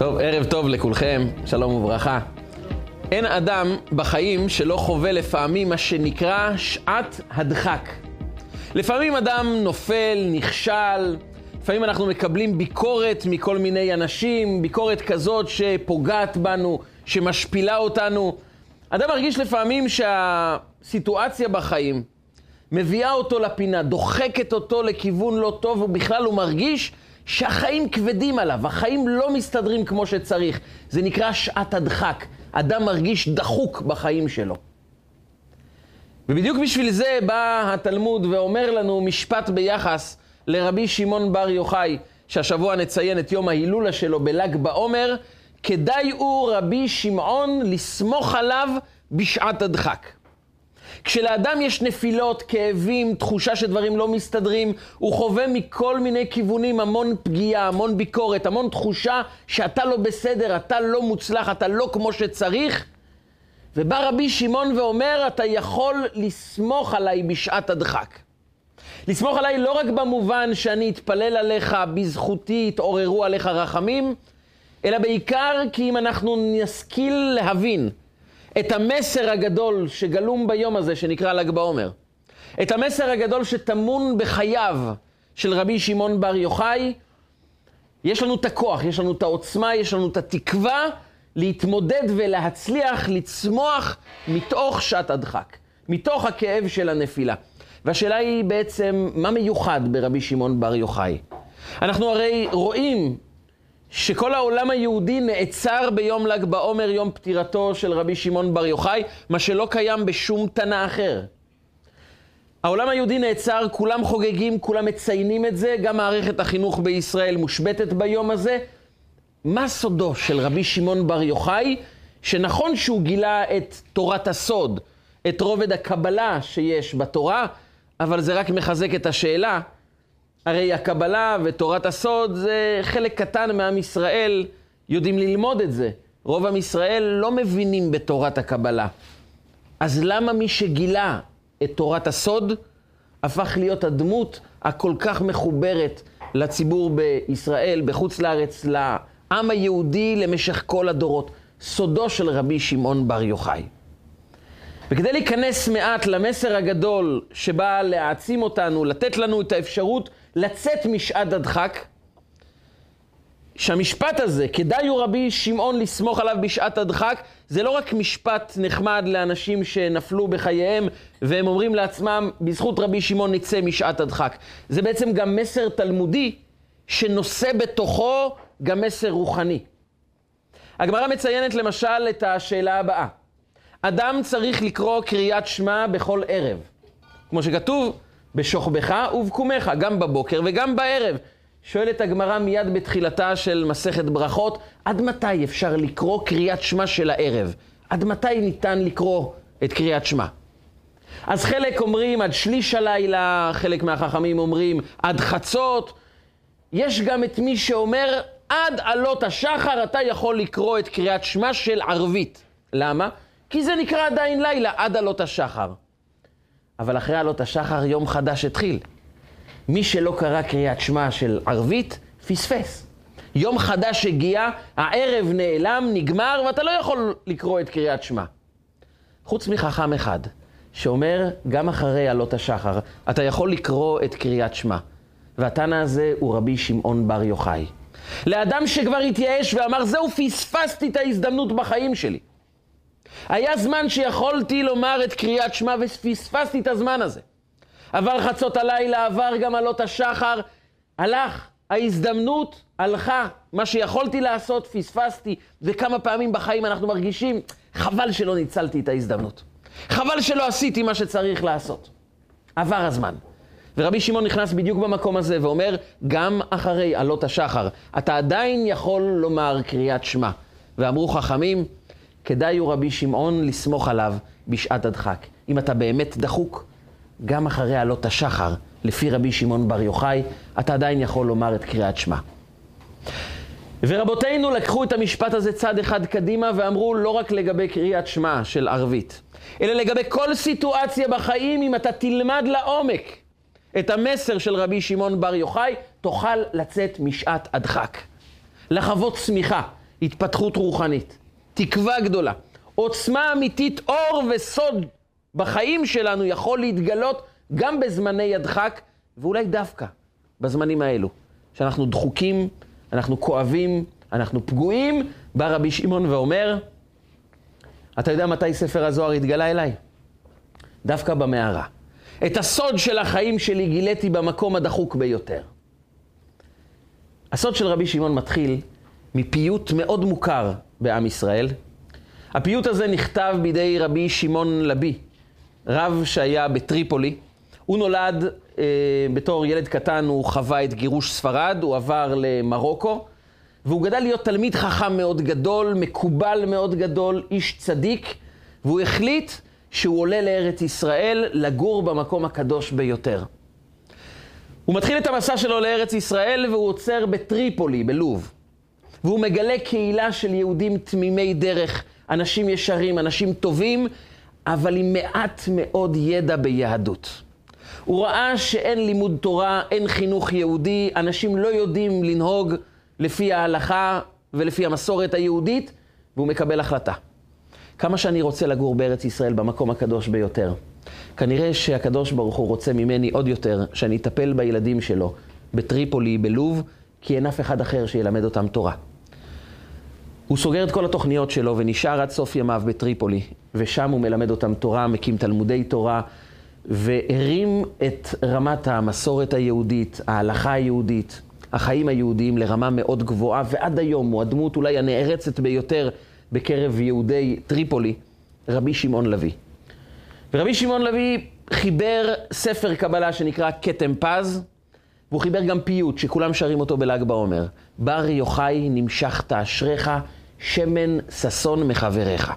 טוב, ערב טוב לכולכם, שלום וברכה. אין אדם בחיים שלא חווה לפעמים מה שנקרא שעת הדחק. לפעמים אדם נופל, נכשל, לפעמים אנחנו מקבלים ביקורת מכל מיני אנשים, ביקורת כזאת שפוגעת בנו, שמשפילה אותנו. אדם מרגיש לפעמים שהסיטואציה בחיים מביאה אותו לפינה, דוחקת אותו לכיוון לא טוב, ובכלל הוא מרגיש שהחיים כבדים עליו, החיים לא מסתדרים כמו שצריך. זה נקרא שעת הדחק. אדם מרגיש דחוק בחיים שלו. ובדיוק בשביל זה בא התלמוד ואומר לנו משפט ביחס לרבי שמעון בר יוחאי, שהשבוע נציין את יום ההילולה שלו בל"ג בעומר, כדאי הוא רבי שמעון לסמוך עליו בשעת הדחק. כשלאדם יש נפילות, כאבים, תחושה שדברים לא מסתדרים, הוא חווה מכל מיני כיוונים המון פגיעה, המון ביקורת, המון תחושה שאתה לא בסדר, אתה לא מוצלח, אתה לא כמו שצריך. ובא רבי שמעון ואומר, אתה יכול לסמוך עליי בשעת הדחק. לסמוך עליי לא רק במובן שאני אתפלל עליך, בזכותי יתעוררו עליך רחמים, אלא בעיקר כי אם אנחנו נשכיל להבין את המסר הגדול שגלום ביום הזה שנקרא ל"ג בעומר, את המסר הגדול שטמון בחייו של רבי שמעון בר יוחאי, יש לנו את הכוח, יש לנו את העוצמה, יש לנו את התקווה להתמודד ולהצליח לצמוח מתוך שעת הדחק, מתוך הכאב של הנפילה. והשאלה היא בעצם, מה מיוחד ברבי שמעון בר יוחאי? אנחנו הרי רואים שכל העולם היהודי נעצר ביום ל"ג בעומר, יום פטירתו של רבי שמעון בר יוחאי, מה שלא קיים בשום תנא אחר. העולם היהודי נעצר, כולם חוגגים, כולם מציינים את זה, גם מערכת החינוך בישראל מושבתת ביום הזה. מה סודו של רבי שמעון בר יוחאי, שנכון שהוא גילה את תורת הסוד, את רובד הקבלה שיש בתורה, אבל זה רק מחזק את השאלה, הרי הקבלה ותורת הסוד זה חלק קטן מעם ישראל, יודעים ללמוד את זה. רוב עם ישראל לא מבינים בתורת הקבלה. אז למה מי שגילה את תורת הסוד הפך להיות הדמות הכל כך מחוברת לציבור בישראל, בחוץ לארץ, לעם היהודי למשך כל הדורות? סודו של רבי שמעון בר יוחאי. וכדי להיכנס מעט למסר הגדול שבא להעצים אותנו, לתת לנו את האפשרות לצאת משעת הדחק, שהמשפט הזה, כדאי הוא רבי שמעון לסמוך עליו בשעת הדחק, זה לא רק משפט נחמד לאנשים שנפלו בחייהם והם אומרים לעצמם, בזכות רבי שמעון נצא משעת הדחק. זה בעצם גם מסר תלמודי שנושא בתוכו גם מסר רוחני. הגמרא מציינת למשל את השאלה הבאה: אדם צריך לקרוא קריאת שמע בכל ערב. כמו שכתוב, בשוכבך ובקומך, גם בבוקר וגם בערב. שואלת הגמרא מיד בתחילתה של מסכת ברכות, עד מתי אפשר לקרוא קריאת שמע של הערב? עד מתי ניתן לקרוא את קריאת שמע? אז חלק אומרים עד שליש הלילה, חלק מהחכמים אומרים עד חצות. יש גם את מי שאומר עד עלות השחר אתה יכול לקרוא את קריאת שמע של ערבית. למה? כי זה נקרא עדיין לילה עד עלות השחר. אבל אחרי עלות השחר יום חדש התחיל. מי שלא קרא קריאת שמע של ערבית, פספס. יום חדש הגיע, הערב נעלם, נגמר, ואתה לא יכול לקרוא את קריאת שמע. חוץ מחכם אחד, שאומר, גם אחרי עלות השחר, אתה יכול לקרוא את קריאת שמע. והתנא הזה הוא רבי שמעון בר יוחאי. לאדם שכבר התייאש ואמר, זהו, פספסתי את ההזדמנות בחיים שלי. היה זמן שיכולתי לומר את קריאת שמע ופספסתי את הזמן הזה. עבר חצות הלילה, עבר גם עלות השחר, הלך, ההזדמנות הלכה. מה שיכולתי לעשות, פספסתי. וכמה פעמים בחיים אנחנו מרגישים, חבל שלא ניצלתי את ההזדמנות. חבל שלא עשיתי מה שצריך לעשות. עבר הזמן. ורבי שמעון נכנס בדיוק במקום הזה ואומר, גם אחרי עלות השחר, אתה עדיין יכול לומר קריאת שמע. ואמרו חכמים, כדאי הוא רבי שמעון לסמוך עליו בשעת הדחק. אם אתה באמת דחוק, גם אחרי עלות השחר, לפי רבי שמעון בר יוחאי, אתה עדיין יכול לומר את קריאת שמע. ורבותינו לקחו את המשפט הזה צעד אחד קדימה ואמרו לא רק לגבי קריאת שמע של ערבית, אלא לגבי כל סיטואציה בחיים, אם אתה תלמד לעומק את המסר של רבי שמעון בר יוחאי, תוכל לצאת משעת הדחק. לחוות צמיחה, התפתחות רוחנית, תקווה גדולה, עוצמה אמיתית, אור וסוד בחיים שלנו יכול להתגלות גם בזמני הדחק, ואולי דווקא בזמנים האלו, שאנחנו דחוקים, אנחנו כואבים, אנחנו פגועים, בא רבי שמעון ואומר, אתה יודע מתי ספר הזוהר התגלה אליי? דווקא במערה. את הסוד של החיים שלי גיליתי במקום הדחוק ביותר. הסוד של רבי שמעון מתחיל מפיוט מאוד מוכר בעם ישראל. הפיוט הזה נכתב בידי רבי שמעון לבי, רב שהיה בטריפולי. הוא נולד אה, בתור ילד קטן, הוא חווה את גירוש ספרד, הוא עבר למרוקו, והוא גדל להיות תלמיד חכם מאוד גדול, מקובל מאוד גדול, איש צדיק, והוא החליט שהוא עולה לארץ ישראל לגור במקום הקדוש ביותר. הוא מתחיל את המסע שלו לארץ ישראל והוא עוצר בטריפולי, בלוב. והוא מגלה קהילה של יהודים תמימי דרך, אנשים ישרים, אנשים טובים, אבל עם מעט מאוד ידע ביהדות. הוא ראה שאין לימוד תורה, אין חינוך יהודי, אנשים לא יודעים לנהוג לפי ההלכה ולפי המסורת היהודית, והוא מקבל החלטה. כמה שאני רוצה לגור בארץ ישראל, במקום הקדוש ביותר. כנראה שהקדוש ברוך הוא רוצה ממני עוד יותר שאני אטפל בילדים שלו בטריפולי, בלוב, כי אין אף אחד אחר שילמד אותם תורה. הוא סוגר את כל התוכניות שלו ונשאר עד סוף ימיו בטריפולי, ושם הוא מלמד אותם תורה, מקים תלמודי תורה, והרים את רמת המסורת היהודית, ההלכה היהודית, החיים היהודיים לרמה מאוד גבוהה, ועד היום הוא הדמות אולי הנערצת ביותר בקרב יהודי טריפולי, רבי שמעון לוי. ורבי שמעון לוי חיבר ספר קבלה שנקרא כתם פז, והוא חיבר גם פיוט שכולם שרים אותו בל"ג בעומר. בר יוחאי נמשכת אשריך, שמן ששון מחבריך.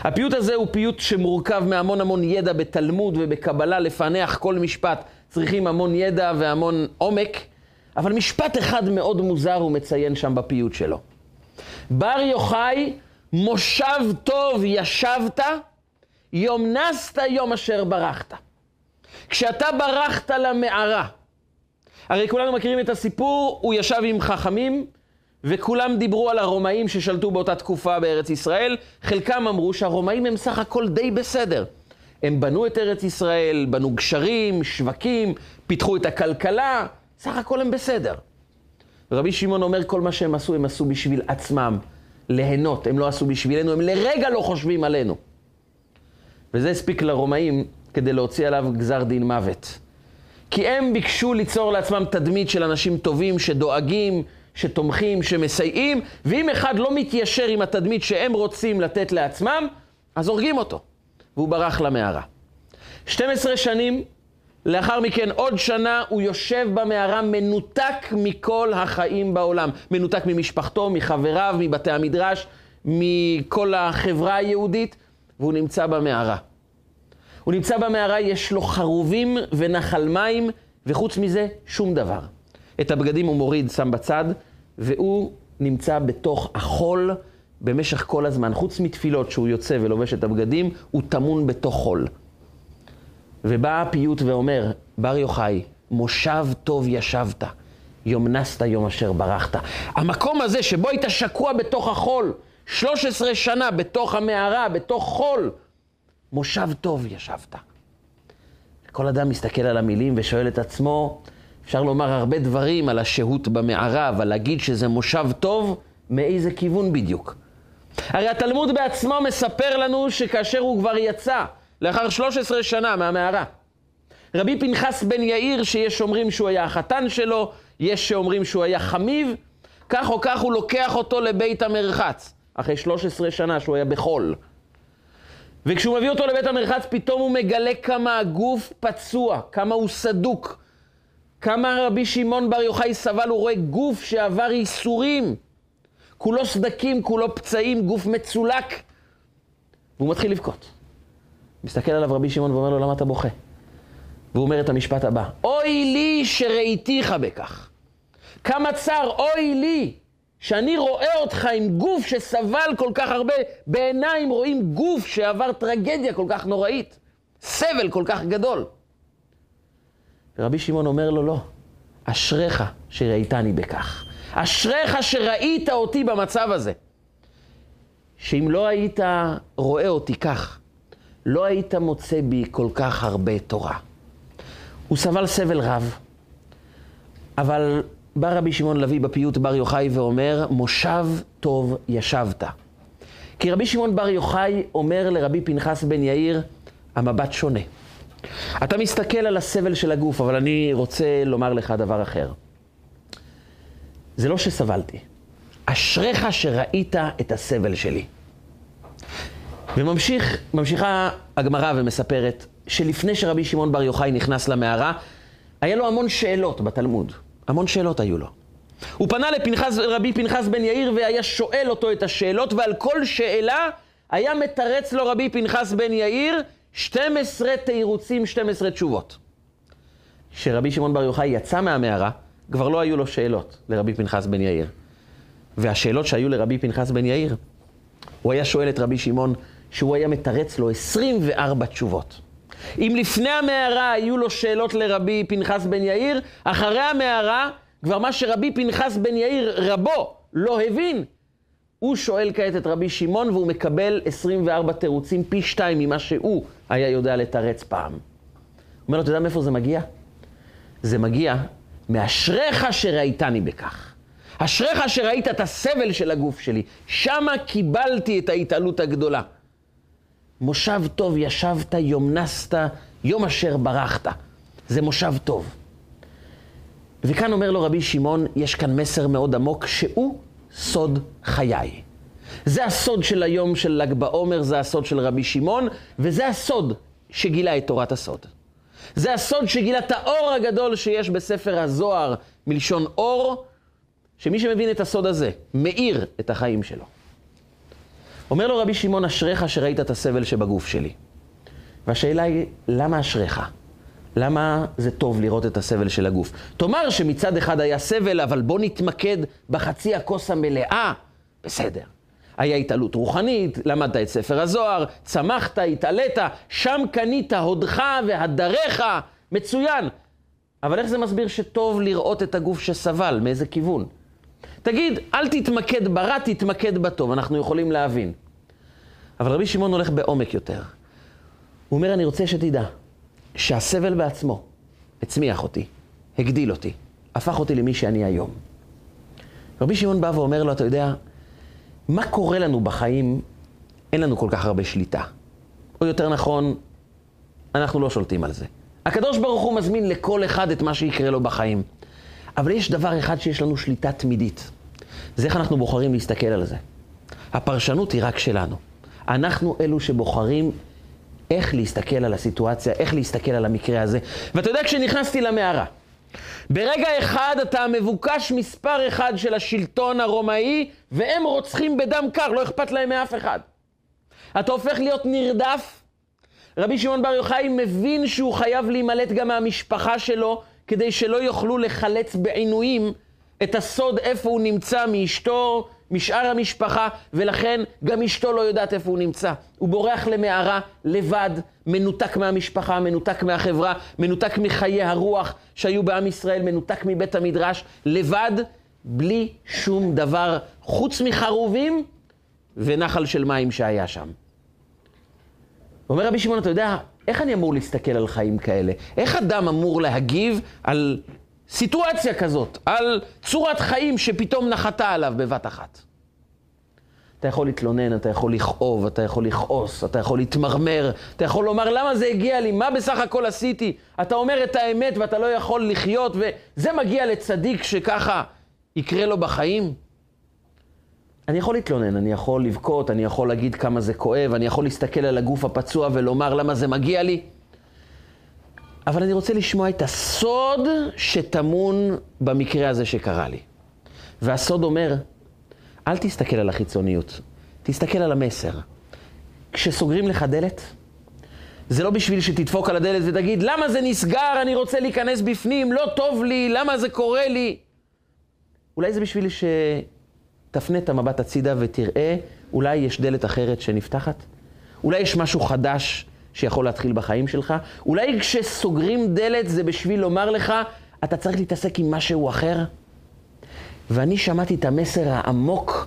הפיוט הזה הוא פיוט שמורכב מהמון המון ידע בתלמוד ובקבלה, לפענח כל משפט. צריכים המון ידע והמון עומק, אבל משפט אחד מאוד מוזר הוא מציין שם בפיוט שלו. בר יוחאי, מושב טוב ישבת, יום נסת יום אשר ברחת. כשאתה ברחת למערה, הרי כולנו מכירים את הסיפור, הוא ישב עם חכמים, וכולם דיברו על הרומאים ששלטו באותה תקופה בארץ ישראל. חלקם אמרו שהרומאים הם סך הכל די בסדר. הם בנו את ארץ ישראל, בנו גשרים, שווקים, פיתחו את הכלכלה, סך הכל הם בסדר. רבי שמעון אומר, כל מה שהם עשו, הם עשו בשביל עצמם, ליהנות, הם לא עשו בשבילנו, הם לרגע לא חושבים עלינו. וזה הספיק לרומאים כדי להוציא עליו גזר דין מוות. כי הם ביקשו ליצור לעצמם תדמית של אנשים טובים שדואגים, שתומכים, שמסייעים, ואם אחד לא מתיישר עם התדמית שהם רוצים לתת לעצמם, אז הורגים אותו. והוא ברח למערה. 12 שנים לאחר מכן, עוד שנה, הוא יושב במערה מנותק מכל החיים בעולם. מנותק ממשפחתו, מחבריו, מבתי המדרש, מכל החברה היהודית, והוא נמצא במערה. הוא נמצא במערה, יש לו חרובים ונחל מים, וחוץ מזה, שום דבר. את הבגדים הוא מוריד, שם בצד, והוא נמצא בתוך החול במשך כל הזמן. חוץ מתפילות שהוא יוצא ולובש את הבגדים, הוא טמון בתוך חול. ובא הפיוט ואומר, בר יוחאי, מושב טוב ישבת, יום נסת יום אשר ברחת. המקום הזה שבו היית שקוע בתוך החול, 13 שנה בתוך המערה, בתוך חול, מושב טוב ישבת. כל אדם מסתכל על המילים ושואל את עצמו, אפשר לומר הרבה דברים על השהות במערה, אבל להגיד שזה מושב טוב, מאיזה כיוון בדיוק? הרי התלמוד בעצמו מספר לנו שכאשר הוא כבר יצא, לאחר 13 שנה מהמערה. רבי פנחס בן יאיר, שיש שאומרים שהוא היה החתן שלו, יש שאומרים שהוא היה חמיב, כך או כך הוא לוקח אותו לבית המרחץ, אחרי 13 שנה שהוא היה בחול. וכשהוא מביא אותו לבית המרחץ, פתאום הוא מגלה כמה הגוף פצוע, כמה הוא סדוק, כמה רבי שמעון בר יוחאי סבל, הוא רואה גוף שעבר ייסורים. כולו סדקים, כולו פצעים, גוף מצולק. והוא מתחיל לבכות. מסתכל עליו רבי שמעון ואומר לו, למה אתה בוכה? והוא אומר את המשפט הבא, אוי לי שראיתיך בכך. כמה צר, אוי לי, שאני רואה אותך עם גוף שסבל כל כך הרבה, בעיניים רואים גוף שעבר טרגדיה כל כך נוראית, סבל כל כך גדול. ורבי שמעון אומר לו, לא, אשריך שראיתני בכך. אשריך שראית אותי במצב הזה. שאם לא היית רואה אותי כך, לא היית מוצא בי כל כך הרבה תורה. הוא סבל סבל רב, אבל בא רבי שמעון לביא בפיוט בר יוחאי ואומר, מושב טוב ישבת. כי רבי שמעון בר יוחאי אומר לרבי פנחס בן יאיר, המבט שונה. אתה מסתכל על הסבל של הגוף, אבל אני רוצה לומר לך דבר אחר. זה לא שסבלתי, אשריך שראית את הסבל שלי. וממשיך, ממשיכה הגמרא ומספרת שלפני שרבי שמעון בר יוחאי נכנס למערה, היה לו המון שאלות בתלמוד. המון שאלות היו לו. הוא פנה לפנחס, רבי פנחס בן יאיר והיה שואל אותו את השאלות, ועל כל שאלה היה מתרץ לו רבי פנחס בן יאיר 12 תירוצים, 12 תשובות. כשרבי שמעון בר יוחאי יצא מהמערה, כבר לא היו לו שאלות לרבי פנחס בן יאיר. והשאלות שהיו לרבי פנחס בן יאיר, הוא היה שואל את רבי שמעון, שהוא היה מתרץ לו 24 תשובות. אם לפני המערה היו לו שאלות לרבי פנחס בן יאיר, אחרי המערה, כבר מה שרבי פנחס בן יאיר רבו לא הבין, הוא שואל כעת את רבי שמעון והוא מקבל 24 תירוצים פי שתיים ממה שהוא היה יודע לתרץ פעם. אומר לו, אתה יודע מאיפה זה מגיע? זה מגיע מאשריך שראיתני בכך. אשריך שראית את הסבל של הגוף שלי. שמה קיבלתי את ההתעלות הגדולה. מושב טוב ישבת, יום נסת, יום אשר ברחת. זה מושב טוב. וכאן אומר לו רבי שמעון, יש כאן מסר מאוד עמוק, שהוא סוד חיי. זה הסוד של היום של ל"ג בעומר, זה הסוד של רבי שמעון, וזה הסוד שגילה את תורת הסוד. זה הסוד שגילה את האור הגדול שיש בספר הזוהר, מלשון אור, שמי שמבין את הסוד הזה, מאיר את החיים שלו. אומר לו רבי שמעון, אשריך שראית את הסבל שבגוף שלי. והשאלה היא, למה אשריך? למה זה טוב לראות את הסבל של הגוף? תאמר שמצד אחד היה סבל, אבל בוא נתמקד בחצי הכוס המלאה. בסדר. היה התעלות רוחנית, למדת את ספר הזוהר, צמחת, התעלית, שם קנית הודך והדרך, מצוין. אבל איך זה מסביר שטוב לראות את הגוף שסבל? מאיזה כיוון? תגיד, אל תתמקד ברע, תתמקד בטוב, אנחנו יכולים להבין. אבל רבי שמעון הולך בעומק יותר. הוא אומר, אני רוצה שתדע שהסבל בעצמו הצמיח אותי, הגדיל אותי, הפך אותי למי שאני היום. רבי שמעון בא ואומר לו, אתה יודע, מה קורה לנו בחיים, אין לנו כל כך הרבה שליטה. או יותר נכון, אנחנו לא שולטים על זה. הקדוש ברוך הוא מזמין לכל אחד את מה שיקרה לו בחיים. אבל יש דבר אחד שיש לנו שליטה תמידית. זה איך אנחנו בוחרים להסתכל על זה. הפרשנות היא רק שלנו. אנחנו אלו שבוחרים איך להסתכל על הסיטואציה, איך להסתכל על המקרה הזה. ואתה יודע, כשנכנסתי למערה, ברגע אחד אתה המבוקש מספר אחד של השלטון הרומאי, והם רוצחים בדם קר, לא אכפת להם מאף אחד. אתה הופך להיות נרדף. רבי שמעון בר יוחאי מבין שהוא חייב להימלט גם מהמשפחה שלו, כדי שלא יוכלו לחלץ בעינויים את הסוד איפה הוא נמצא מאשתו, משאר המשפחה, ולכן גם אשתו לא יודעת איפה הוא נמצא. הוא בורח למערה לבד, מנותק מהמשפחה, מנותק מהחברה, מנותק מחיי הרוח שהיו בעם ישראל, מנותק מבית המדרש, לבד, בלי שום דבר, חוץ מחרובים ונחל של מים שהיה שם. אומר רבי שמעון, אתה יודע, איך אני אמור להסתכל על חיים כאלה? איך אדם אמור להגיב על סיטואציה כזאת, על צורת חיים שפתאום נחתה עליו בבת אחת? אתה יכול להתלונן, אתה יכול לכאוב, אתה יכול לכעוס, אתה יכול להתמרמר, אתה יכול לומר למה זה הגיע לי, מה בסך הכל עשיתי? אתה אומר את האמת ואתה לא יכול לחיות, וזה מגיע לצדיק שככה יקרה לו בחיים? אני יכול להתלונן, אני יכול לבכות, אני יכול להגיד כמה זה כואב, אני יכול להסתכל על הגוף הפצוע ולומר למה זה מגיע לי. אבל אני רוצה לשמוע את הסוד שטמון במקרה הזה שקרה לי. והסוד אומר, אל תסתכל על החיצוניות, תסתכל על המסר. כשסוגרים לך דלת, זה לא בשביל שתדפוק על הדלת ותגיד, למה זה נסגר, אני רוצה להיכנס בפנים, לא טוב לי, למה זה קורה לי? אולי זה בשביל שתפנה את המבט הצידה ותראה, אולי יש דלת אחרת שנפתחת? אולי יש משהו חדש שיכול להתחיל בחיים שלך? אולי כשסוגרים דלת זה בשביל לומר לך, אתה צריך להתעסק עם משהו אחר? ואני שמעתי את המסר העמוק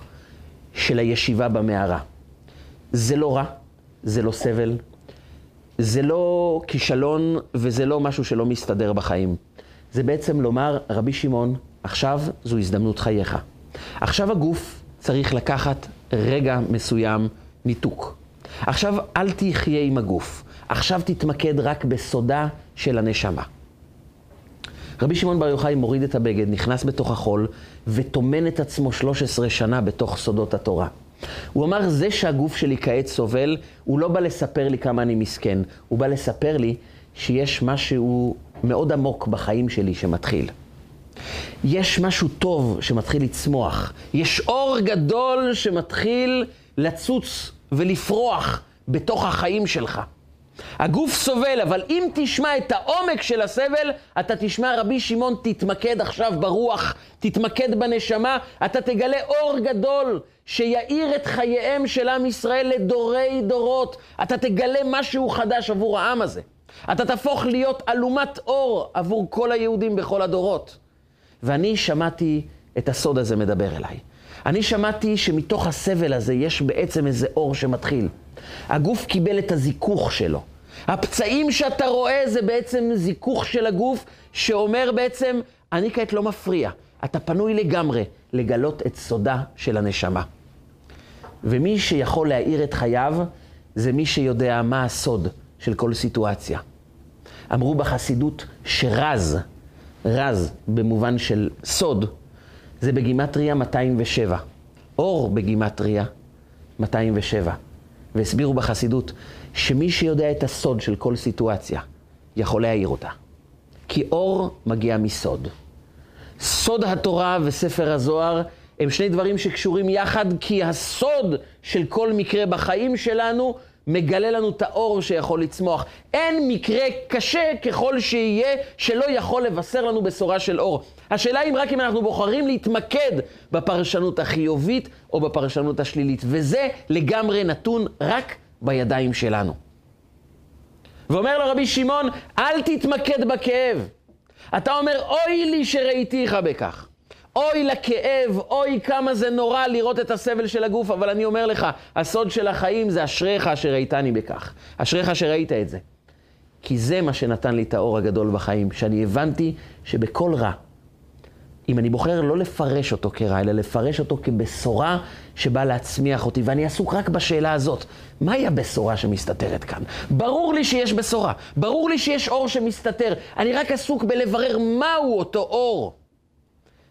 של הישיבה במערה. זה לא רע, זה לא סבל, זה לא כישלון וזה לא משהו שלא מסתדר בחיים. זה בעצם לומר, רבי שמעון, עכשיו זו הזדמנות חייך. עכשיו הגוף צריך לקחת רגע מסוים ניתוק. עכשיו אל תחיה עם הגוף, עכשיו תתמקד רק בסודה של הנשמה. רבי שמעון בר יוחאי מוריד את הבגד, נכנס בתוך החול וטומן את עצמו 13 שנה בתוך סודות התורה. הוא אמר, זה שהגוף שלי כעת סובל, הוא לא בא לספר לי כמה אני מסכן, הוא בא לספר לי שיש משהו מאוד עמוק בחיים שלי שמתחיל. יש משהו טוב שמתחיל לצמוח, יש אור גדול שמתחיל לצוץ ולפרוח בתוך החיים שלך. הגוף סובל, אבל אם תשמע את העומק של הסבל, אתה תשמע רבי שמעון, תתמקד עכשיו ברוח, תתמקד בנשמה, אתה תגלה אור גדול שיאיר את חייהם של עם ישראל לדורי דורות. אתה תגלה משהו חדש עבור העם הזה. אתה תהפוך להיות אלומת אור עבור כל היהודים בכל הדורות. ואני שמעתי את הסוד הזה מדבר אליי. אני שמעתי שמתוך הסבל הזה יש בעצם איזה אור שמתחיל. הגוף קיבל את הזיכוך שלו. הפצעים שאתה רואה זה בעצם זיכוך של הגוף, שאומר בעצם, אני כעת לא מפריע. אתה פנוי לגמרי לגלות את סודה של הנשמה. ומי שיכול להאיר את חייו, זה מי שיודע מה הסוד של כל סיטואציה. אמרו בחסידות שרז, רז במובן של סוד, זה בגימטריה 207. אור בגימטריה 207. והסבירו בחסידות שמי שיודע את הסוד של כל סיטואציה, יכול להעיר אותה. כי אור מגיע מסוד. סוד התורה וספר הזוהר הם שני דברים שקשורים יחד, כי הסוד של כל מקרה בחיים שלנו מגלה לנו את האור שיכול לצמוח. אין מקרה קשה ככל שיהיה שלא יכול לבשר לנו בשורה של אור. השאלה אם רק אם אנחנו בוחרים להתמקד בפרשנות החיובית או בפרשנות השלילית, וזה לגמרי נתון רק בידיים שלנו. ואומר לו רבי שמעון, אל תתמקד בכאב. אתה אומר, אוי לי שראיתיך בכך. אוי לכאב, אוי כמה זה נורא לראות את הסבל של הגוף, אבל אני אומר לך, הסוד של החיים זה אשריך אשר ראיתני בכך. אשריך אשר ראית את זה. כי זה מה שנתן לי את האור הגדול בחיים, שאני הבנתי שבכל רע, אם אני בוחר לא לפרש אותו כרע, אלא לפרש אותו כבשורה שבאה להצמיח אותי, ואני עסוק רק בשאלה הזאת, מהי הבשורה שמסתתרת כאן? ברור לי שיש בשורה, ברור לי שיש אור שמסתתר, אני רק עסוק בלברר מהו אותו אור.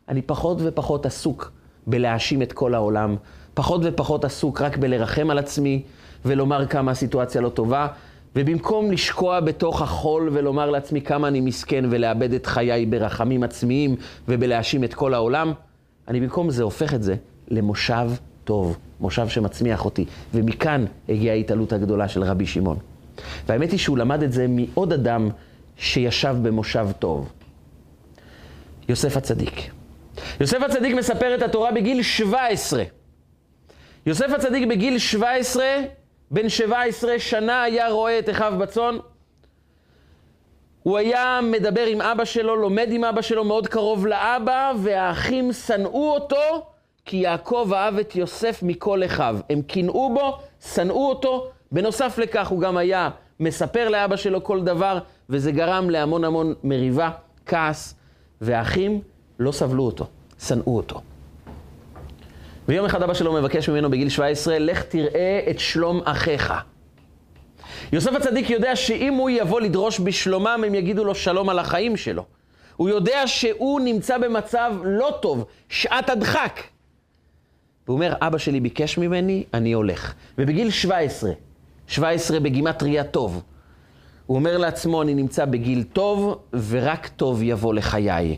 אני פחות ופחות עסוק בלהאשים את כל העולם, פחות ופחות עסוק רק בלרחם על עצמי ולומר כמה הסיטואציה לא טובה, ובמקום לשקוע בתוך החול ולומר לעצמי כמה אני מסכן ולאבד את חיי ברחמים עצמיים ובלהאשים את כל העולם, אני במקום זה הופך את זה למושב טוב, מושב שמצמיח אותי. ומכאן הגיעה ההתעלות הגדולה של רבי שמעון. והאמת היא שהוא למד את זה מעוד אדם שישב במושב טוב. יוסף הצדיק. יוסף הצדיק מספר את התורה בגיל 17. יוסף הצדיק בגיל 17, בן 17 שנה היה רואה את אחיו בצאן. הוא היה מדבר עם אבא שלו, לומד עם אבא שלו מאוד קרוב לאבא, והאחים שנאו אותו, כי יעקב אהב את יוסף מכל אחיו. הם קינאו בו, שנאו אותו. בנוסף לכך, הוא גם היה מספר לאבא שלו כל דבר, וזה גרם להמון המון מריבה, כעס, והאחים לא סבלו אותו, שנאו אותו. ויום אחד אבא שלו מבקש ממנו בגיל 17, לך תראה את שלום אחיך. יוסף הצדיק יודע שאם הוא יבוא לדרוש בשלומם, הם יגידו לו שלום על החיים שלו. הוא יודע שהוא נמצא במצב לא טוב, שעת הדחק. והוא אומר, אבא שלי ביקש ממני, אני הולך. ובגיל 17, 17 בגימטריה טוב, הוא אומר לעצמו, אני נמצא בגיל טוב, ורק טוב יבוא לחיי.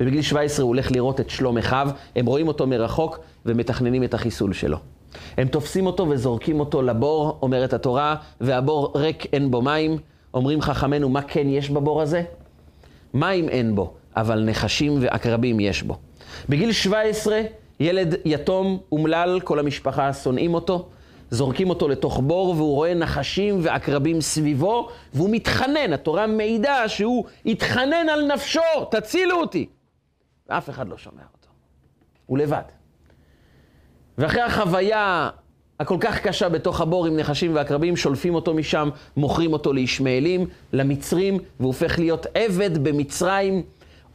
ובגיל 17 הוא הולך לראות את שלום אחיו, הם רואים אותו מרחוק ומתכננים את החיסול שלו. הם תופסים אותו וזורקים אותו לבור, אומרת התורה, והבור ריק אין בו מים. אומרים חכמינו, מה כן יש בבור הזה? מים אין בו, אבל נחשים ועקרבים יש בו. בגיל 17, ילד יתום, אומלל, כל המשפחה שונאים אותו, זורקים אותו לתוך בור, והוא רואה נחשים ועקרבים סביבו, והוא מתחנן, התורה מעידה שהוא התחנן על נפשו, תצילו אותי. ואף אחד לא שומע אותו. הוא לבד. ואחרי החוויה הכל כך קשה בתוך הבור עם נחשים ועקרבים, שולפים אותו משם, מוכרים אותו לישמעאלים, למצרים, והוא הופך להיות עבד במצרים.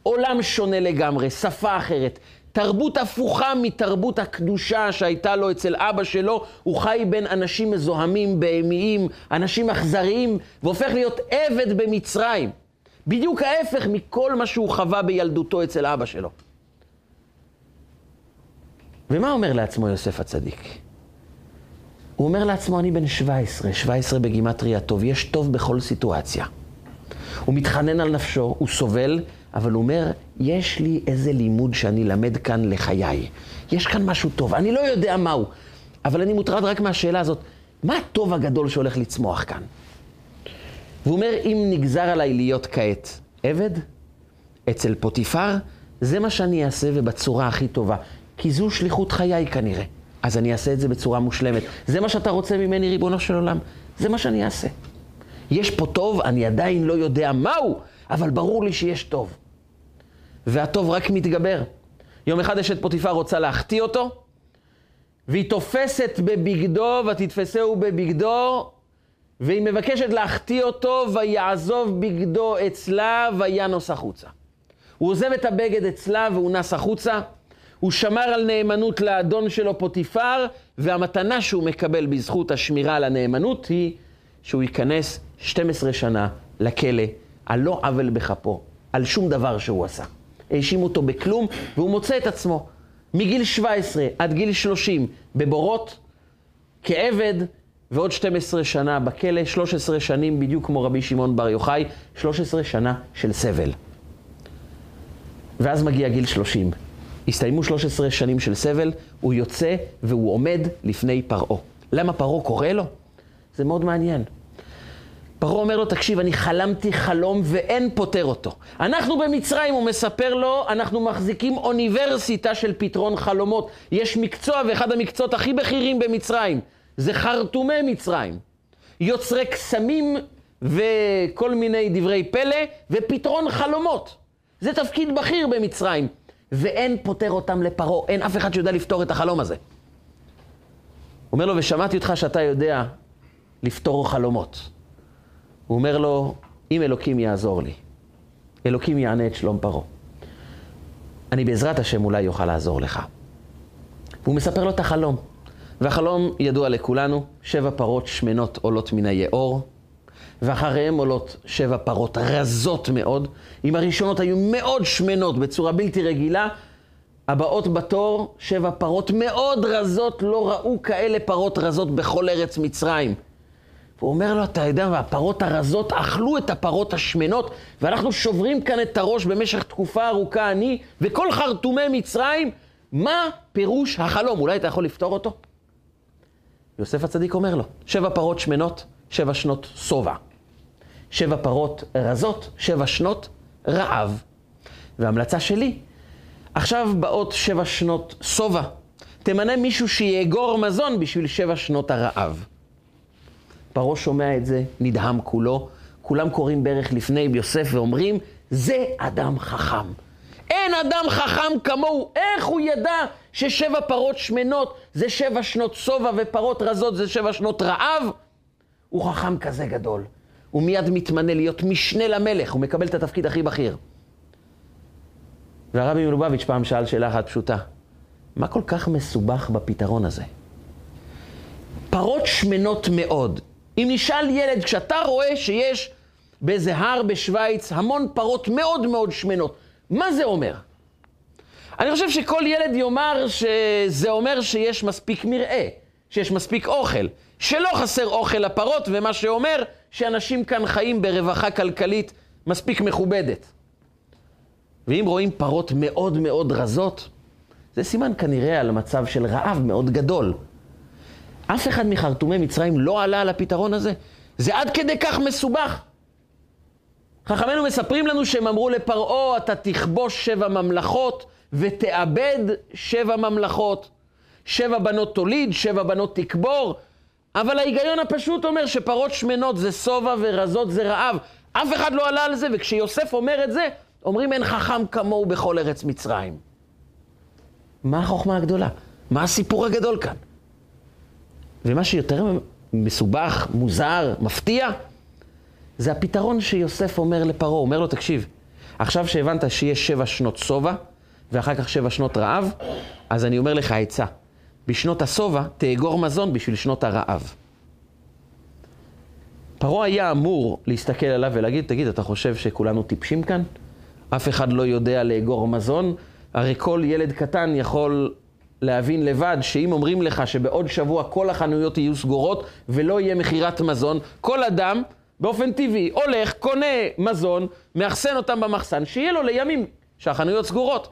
עולם שונה לגמרי, שפה אחרת, תרבות הפוכה מתרבות הקדושה שהייתה לו אצל אבא שלו. הוא חי בין אנשים מזוהמים, בהמיים, אנשים אכזריים, והופך להיות עבד במצרים. בדיוק ההפך מכל מה שהוא חווה בילדותו אצל אבא שלו. ומה אומר לעצמו יוסף הצדיק? הוא אומר לעצמו, אני בן 17, 17 בגימטריה טוב, יש טוב בכל סיטואציה. הוא מתחנן על נפשו, הוא סובל, אבל הוא אומר, יש לי איזה לימוד שאני למד כאן לחיי. יש כאן משהו טוב, אני לא יודע מהו, אבל אני מוטרד רק מהשאלה הזאת, מה הטוב הגדול שהולך לצמוח כאן? והוא אומר, אם נגזר עליי להיות כעת עבד, אצל פוטיפר, זה מה שאני אעשה ובצורה הכי טובה, כי זו שליחות חיי כנראה. אז אני אעשה את זה בצורה מושלמת. זה מה שאתה רוצה ממני, ריבונו של עולם? זה מה שאני אעשה. יש פה טוב, אני עדיין לא יודע מהו, אבל ברור לי שיש טוב. והטוב רק מתגבר. יום אחד אשת פוטיפר רוצה להחטיא אותו, והיא תופסת בבגדו, ותתפסהו בבגדו, והיא מבקשת להחטיא אותו, ויעזוב בגדו אצלה, וינוס החוצה. הוא עוזב את הבגד אצלה והוא נס החוצה. הוא שמר על נאמנות לאדון שלו פוטיפר, והמתנה שהוא מקבל בזכות השמירה על הנאמנות היא שהוא ייכנס 12 שנה לכלא על לא עוול בכפו, על שום דבר שהוא עשה. האשימו אותו בכלום, והוא מוצא את עצמו מגיל 17 עד גיל 30 בבורות, כעבד, ועוד 12 שנה בכלא, 13 שנים בדיוק כמו רבי שמעון בר יוחאי, 13 שנה של סבל. ואז מגיע גיל 30. הסתיימו 13 שנים של סבל, הוא יוצא והוא עומד לפני פרעה. למה פרעה קורא לו? זה מאוד מעניין. פרעה אומר לו, תקשיב, אני חלמתי חלום ואין פותר אותו. אנחנו במצרים, הוא מספר לו, אנחנו מחזיקים אוניברסיטה של פתרון חלומות. יש מקצוע, ואחד המקצועות הכי בכירים במצרים, זה חרטומי מצרים. יוצרי קסמים וכל מיני דברי פלא ופתרון חלומות. זה תפקיד בכיר במצרים. ואין פותר אותם לפרעה, אין אף אחד שיודע לפתור את החלום הזה. אומר לו, ושמעתי אותך שאתה יודע לפתור חלומות. הוא אומר לו, אם אלוקים יעזור לי, אלוקים יענה את שלום פרעה. אני בעזרת השם אולי יוכל לעזור לך. והוא מספר לו את החלום. והחלום ידוע לכולנו, שבע פרות שמנות עולות מן היאור, ואחריהם עולות שבע פרות רזות מאוד. אם הראשונות היו מאוד שמנות בצורה בלתי רגילה, הבאות בתור, שבע פרות מאוד רזות, לא ראו כאלה פרות רזות בכל ארץ מצרים. והוא אומר לו, אתה יודע מה, הפרות הרזות אכלו את הפרות השמנות, ואנחנו שוברים כאן את הראש במשך תקופה ארוכה, אני וכל חרטומי מצרים, מה פירוש החלום? אולי אתה יכול לפתור אותו? יוסף הצדיק אומר לו, שבע פרות שמנות, שבע שנות שובע. שבע פרות רזות, שבע שנות רעב. והמלצה שלי, עכשיו באות שבע שנות שובע. תמנה מישהו שיאגור מזון בשביל שבע שנות הרעב. פרעה שומע את זה, נדהם כולו. כולם קוראים ברך לפני יוסף ואומרים, זה אדם חכם. אין אדם חכם כמוהו. איך הוא ידע ששבע פרות שמנות זה שבע שנות שובע ופרות רזות זה שבע שנות רעב? הוא חכם כזה גדול. הוא מיד מתמנה להיות משנה למלך, הוא מקבל את התפקיד הכי בכיר. והרבי מלובביץ' פעם שאל שאלה אחת פשוטה, מה כל כך מסובך בפתרון הזה? פרות שמנות מאוד. אם נשאל ילד, כשאתה רואה שיש באיזה הר בשוויץ המון פרות מאוד מאוד שמנות, מה זה אומר? אני חושב שכל ילד יאמר שזה אומר שיש מספיק מרעה, שיש מספיק אוכל, שלא חסר אוכל לפרות, ומה שאומר שאנשים כאן חיים ברווחה כלכלית מספיק מכובדת. ואם רואים פרות מאוד מאוד רזות, זה סימן כנראה על מצב של רעב מאוד גדול. אף אחד מחרטומי מצרים לא עלה על הפתרון הזה. זה עד כדי כך מסובך. חכמינו מספרים לנו שהם אמרו לפרעה, אתה תכבוש שבע ממלכות ותאבד שבע ממלכות. שבע בנות תוליד, שבע בנות תקבור, אבל ההיגיון הפשוט אומר שפרות שמנות זה שובע ורזות זה רעב. אף אחד לא עלה על זה, וכשיוסף אומר את זה, אומרים אין חכם כמוהו בכל ארץ מצרים. מה החוכמה הגדולה? מה הסיפור הגדול כאן? ומה שיותר מסובך, מוזר, מפתיע, זה הפתרון שיוסף אומר לפרעה. הוא אומר לו, תקשיב, עכשיו שהבנת שיש שבע שנות שובע, ואחר כך שבע שנות רעב, אז אני אומר לך עצה. בשנות השובע תאגור מזון בשביל שנות הרעב. פרעה היה אמור להסתכל עליו ולהגיד, תגיד, אתה חושב שכולנו טיפשים כאן? אף אחד לא יודע לאגור מזון? הרי כל ילד קטן יכול להבין לבד שאם אומרים לך שבעוד שבוע כל החנויות יהיו סגורות ולא יהיה מכירת מזון, כל אדם באופן טבעי הולך, קונה מזון, מאחסן אותם במחסן, שיהיה לו לימים שהחנויות סגורות.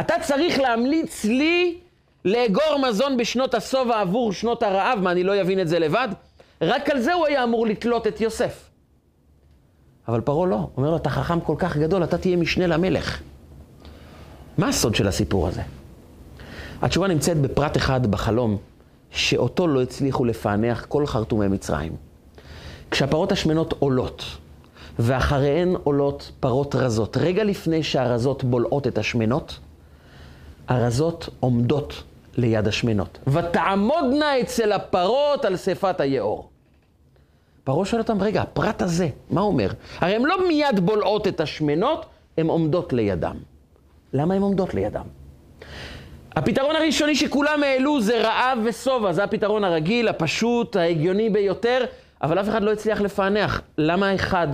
אתה צריך להמליץ לי לאגור מזון בשנות השובע עבור שנות הרעב, מה, אני לא אבין את זה לבד? רק על זה הוא היה אמור לתלות את יוסף. אבל פרעה לא, אומר לו, אתה חכם כל כך גדול, אתה תהיה משנה למלך. מה הסוד של הסיפור הזה? התשובה נמצאת בפרט אחד בחלום, שאותו לא הצליחו לפענח כל חרטומי מצרים. כשהפרות השמנות עולות, ואחריהן עולות פרות רזות, רגע לפני שהרזות בולעות את השמנות, הרזות עומדות ליד השמנות. ותעמודנה אצל הפרות על שפת היאור. פרעה שואל אותם, רגע, הפרט הזה, מה אומר? הרי הן לא מיד בולעות את השמנות, הן עומדות לידם. למה הן עומדות לידם? הפתרון הראשוני שכולם העלו זה רעב ושובע, זה הפתרון הרגיל, הפשוט, ההגיוני ביותר, אבל אף אחד לא הצליח לפענח למה האחד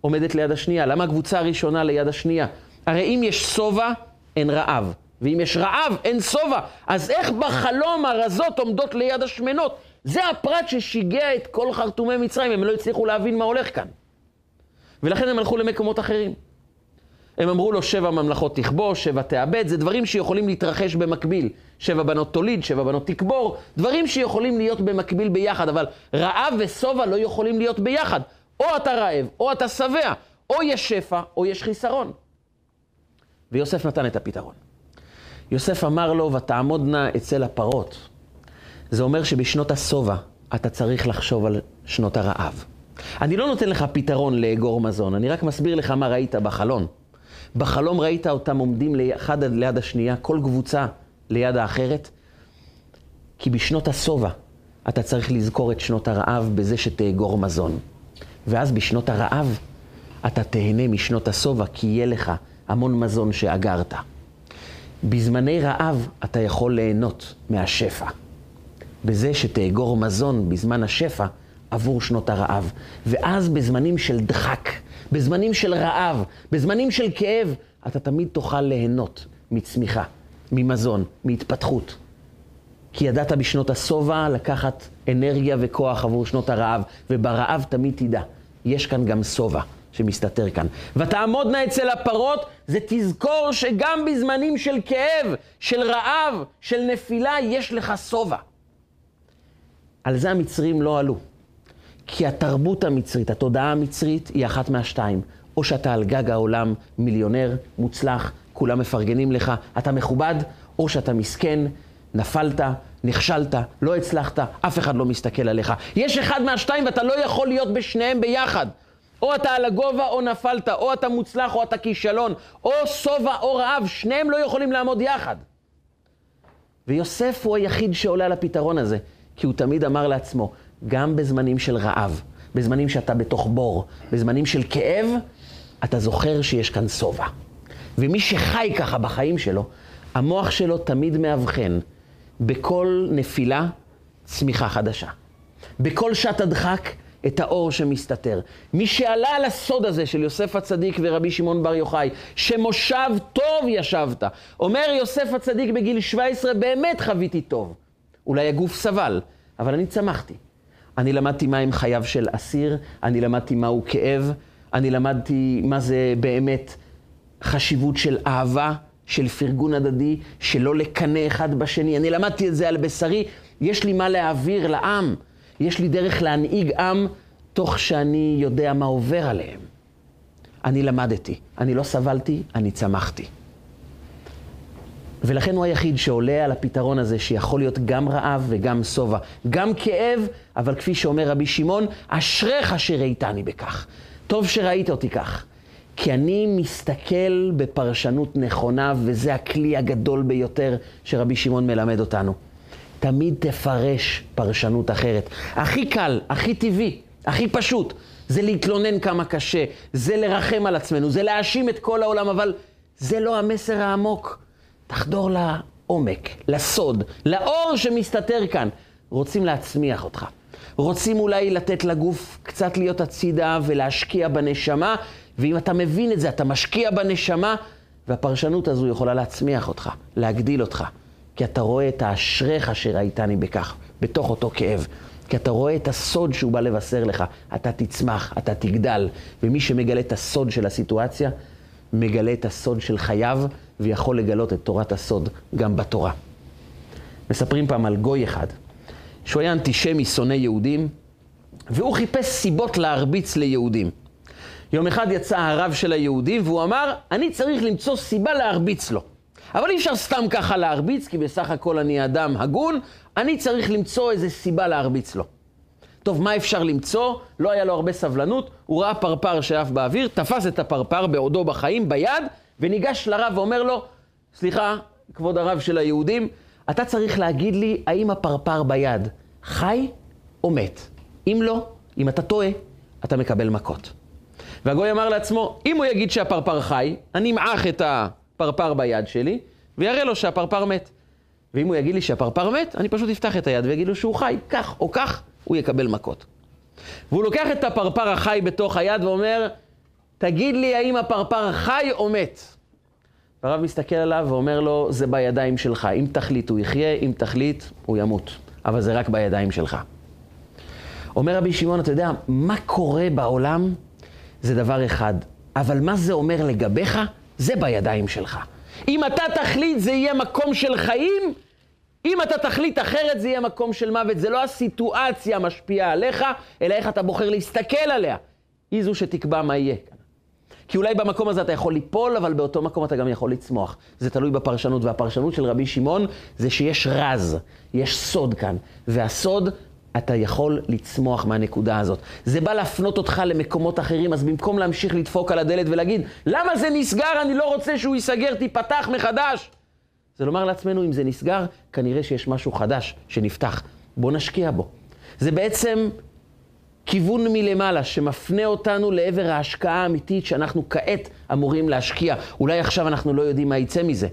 עומדת ליד השנייה, למה הקבוצה הראשונה ליד השנייה. הרי אם יש שובע, אין רעב. ואם יש רעב, אין שובע. אז איך בחלום הרזות עומדות ליד השמנות? זה הפרט ששיגע את כל חרטומי מצרים, הם לא הצליחו להבין מה הולך כאן. ולכן הם הלכו למקומות אחרים. הם אמרו לו, שבע ממלכות תכבוש, שבע תאבד, זה דברים שיכולים להתרחש במקביל. שבע בנות תוליד, שבע בנות תקבור, דברים שיכולים להיות במקביל ביחד, אבל רעב ושובע לא יכולים להיות ביחד. או אתה רעב, או אתה שבע, או יש שפע, או יש חיסרון. ויוסף נתן את הפתרון. יוסף אמר לו, ותעמודנה אצל הפרות. זה אומר שבשנות השובע אתה צריך לחשוב על שנות הרעב. אני לא נותן לך פתרון לאגור מזון, אני רק מסביר לך מה ראית בחלון. בחלום ראית אותם עומדים אחד ליד השנייה, כל קבוצה ליד האחרת, כי בשנות השובע אתה צריך לזכור את שנות הרעב בזה שתאגור מזון. ואז בשנות הרעב אתה תהנה משנות השובע, כי יהיה לך המון מזון שאגרת. בזמני רעב אתה יכול ליהנות מהשפע. בזה שתאגור מזון בזמן השפע עבור שנות הרעב. ואז בזמנים של דחק, בזמנים של רעב, בזמנים של כאב, אתה תמיד תוכל ליהנות מצמיחה, ממזון, מהתפתחות. כי ידעת בשנות השובע לקחת אנרגיה וכוח עבור שנות הרעב, וברעב תמיד תדע, יש כאן גם שובע. שמסתתר כאן. ותעמודנה אצל הפרות, זה תזכור שגם בזמנים של כאב, של רעב, של נפילה, יש לך שובע. על זה המצרים לא עלו. כי התרבות המצרית, התודעה המצרית, היא אחת מהשתיים. או שאתה על גג העולם מיליונר, מוצלח, כולם מפרגנים לך, אתה מכובד, או שאתה מסכן, נפלת, נכשלת, לא הצלחת, אף אחד לא מסתכל עליך. יש אחד מהשתיים ואתה לא יכול להיות בשניהם ביחד. או אתה על הגובה או נפלת, או אתה מוצלח או אתה כישלון, או שובע או רעב, שניהם לא יכולים לעמוד יחד. ויוסף הוא היחיד שעולה על הפתרון הזה, כי הוא תמיד אמר לעצמו, גם בזמנים של רעב, בזמנים שאתה בתוך בור, בזמנים של כאב, אתה זוכר שיש כאן שובע. ומי שחי ככה בחיים שלו, המוח שלו תמיד מאבחן בכל נפילה צמיחה חדשה. בכל שעת הדחק את האור שמסתתר. מי שעלה על הסוד הזה של יוסף הצדיק ורבי שמעון בר יוחאי, שמושב טוב ישבת. אומר יוסף הצדיק בגיל 17, באמת חוויתי טוב. אולי הגוף סבל, אבל אני צמחתי. אני למדתי מהם חייו של אסיר, אני למדתי מהו כאב, אני למדתי מה זה באמת חשיבות של אהבה, של פרגון הדדי, שלא לקנא אחד בשני. אני למדתי את זה על בשרי, יש לי מה להעביר לעם. יש לי דרך להנהיג עם תוך שאני יודע מה עובר עליהם. אני למדתי, אני לא סבלתי, אני צמחתי. ולכן הוא היחיד שעולה על הפתרון הזה שיכול להיות גם רעב וגם שובע, גם כאב, אבל כפי שאומר רבי שמעון, אשריך שראיתני בכך. טוב שראית אותי כך. כי אני מסתכל בפרשנות נכונה, וזה הכלי הגדול ביותר שרבי שמעון מלמד אותנו. תמיד תפרש פרשנות אחרת. הכי קל, הכי טבעי, הכי פשוט, זה להתלונן כמה קשה, זה לרחם על עצמנו, זה להאשים את כל העולם, אבל זה לא המסר העמוק. תחדור לעומק, לסוד, לאור שמסתתר כאן. רוצים להצמיח אותך. רוצים אולי לתת לגוף קצת להיות הצידה ולהשקיע בנשמה, ואם אתה מבין את זה, אתה משקיע בנשמה, והפרשנות הזו יכולה להצמיח אותך, להגדיל אותך. כי אתה רואה את האשריך שראיתני בכך, בתוך אותו כאב. כי אתה רואה את הסוד שהוא בא לבשר לך. אתה תצמח, אתה תגדל, ומי שמגלה את הסוד של הסיטואציה, מגלה את הסוד של חייו, ויכול לגלות את תורת הסוד גם בתורה. מספרים פעם על גוי אחד, שהוא היה אנטישמי, שונא יהודים, והוא חיפש סיבות להרביץ ליהודים. יום אחד יצא הרב של היהודים, והוא אמר, אני צריך למצוא סיבה להרביץ לו. אבל אי אפשר סתם ככה להרביץ, כי בסך הכל אני אדם הגון, אני צריך למצוא איזה סיבה להרביץ לו. טוב, מה אפשר למצוא? לא היה לו הרבה סבלנות, הוא ראה פרפר שעף באוויר, תפס את הפרפר בעודו בחיים, ביד, וניגש לרב ואומר לו, סליחה, כבוד הרב של היהודים, אתה צריך להגיד לי האם הפרפר ביד חי או מת. אם לא, אם אתה טועה, אתה מקבל מכות. והגוי אמר לעצמו, אם הוא יגיד שהפרפר חי, אני אמעך את הפרפר ביד שלי, ויראה לו שהפרפר מת. ואם הוא יגיד לי שהפרפר מת, אני פשוט אפתח את היד ויגיד לו שהוא חי, כך או כך, הוא יקבל מכות. והוא לוקח את הפרפר החי בתוך היד ואומר, תגיד לי האם הפרפר חי או מת. והרב מסתכל עליו ואומר לו, זה בידיים שלך. אם תחליט הוא יחיה, אם תחליט הוא ימות. אבל זה רק בידיים שלך. אומר רבי שמעון, אתה יודע, מה קורה בעולם זה דבר אחד, אבל מה זה אומר לגביך? זה בידיים שלך. אם אתה תחליט זה יהיה מקום של חיים, אם אתה תחליט אחרת זה יהיה מקום של מוות. זה לא הסיטואציה משפיעה עליך, אלא איך אתה בוחר להסתכל עליה. היא זו שתקבע מה יהיה. כי אולי במקום הזה אתה יכול ליפול, אבל באותו מקום אתה גם יכול לצמוח. זה תלוי בפרשנות, והפרשנות של רבי שמעון זה שיש רז, יש סוד כאן, והסוד, אתה יכול לצמוח מהנקודה הזאת. זה בא להפנות אותך למקומות אחרים, אז במקום להמשיך לדפוק על הדלת ולהגיד, למה זה נסגר, אני לא רוצה שהוא ייסגר, תיפתח מחדש. זה לומר לעצמנו, אם זה נסגר, כנראה שיש משהו חדש שנפתח. בוא נשקיע בו. זה בעצם כיוון מלמעלה שמפנה אותנו לעבר ההשקעה האמיתית שאנחנו כעת אמורים להשקיע. אולי עכשיו אנחנו לא יודעים מה יצא מזה,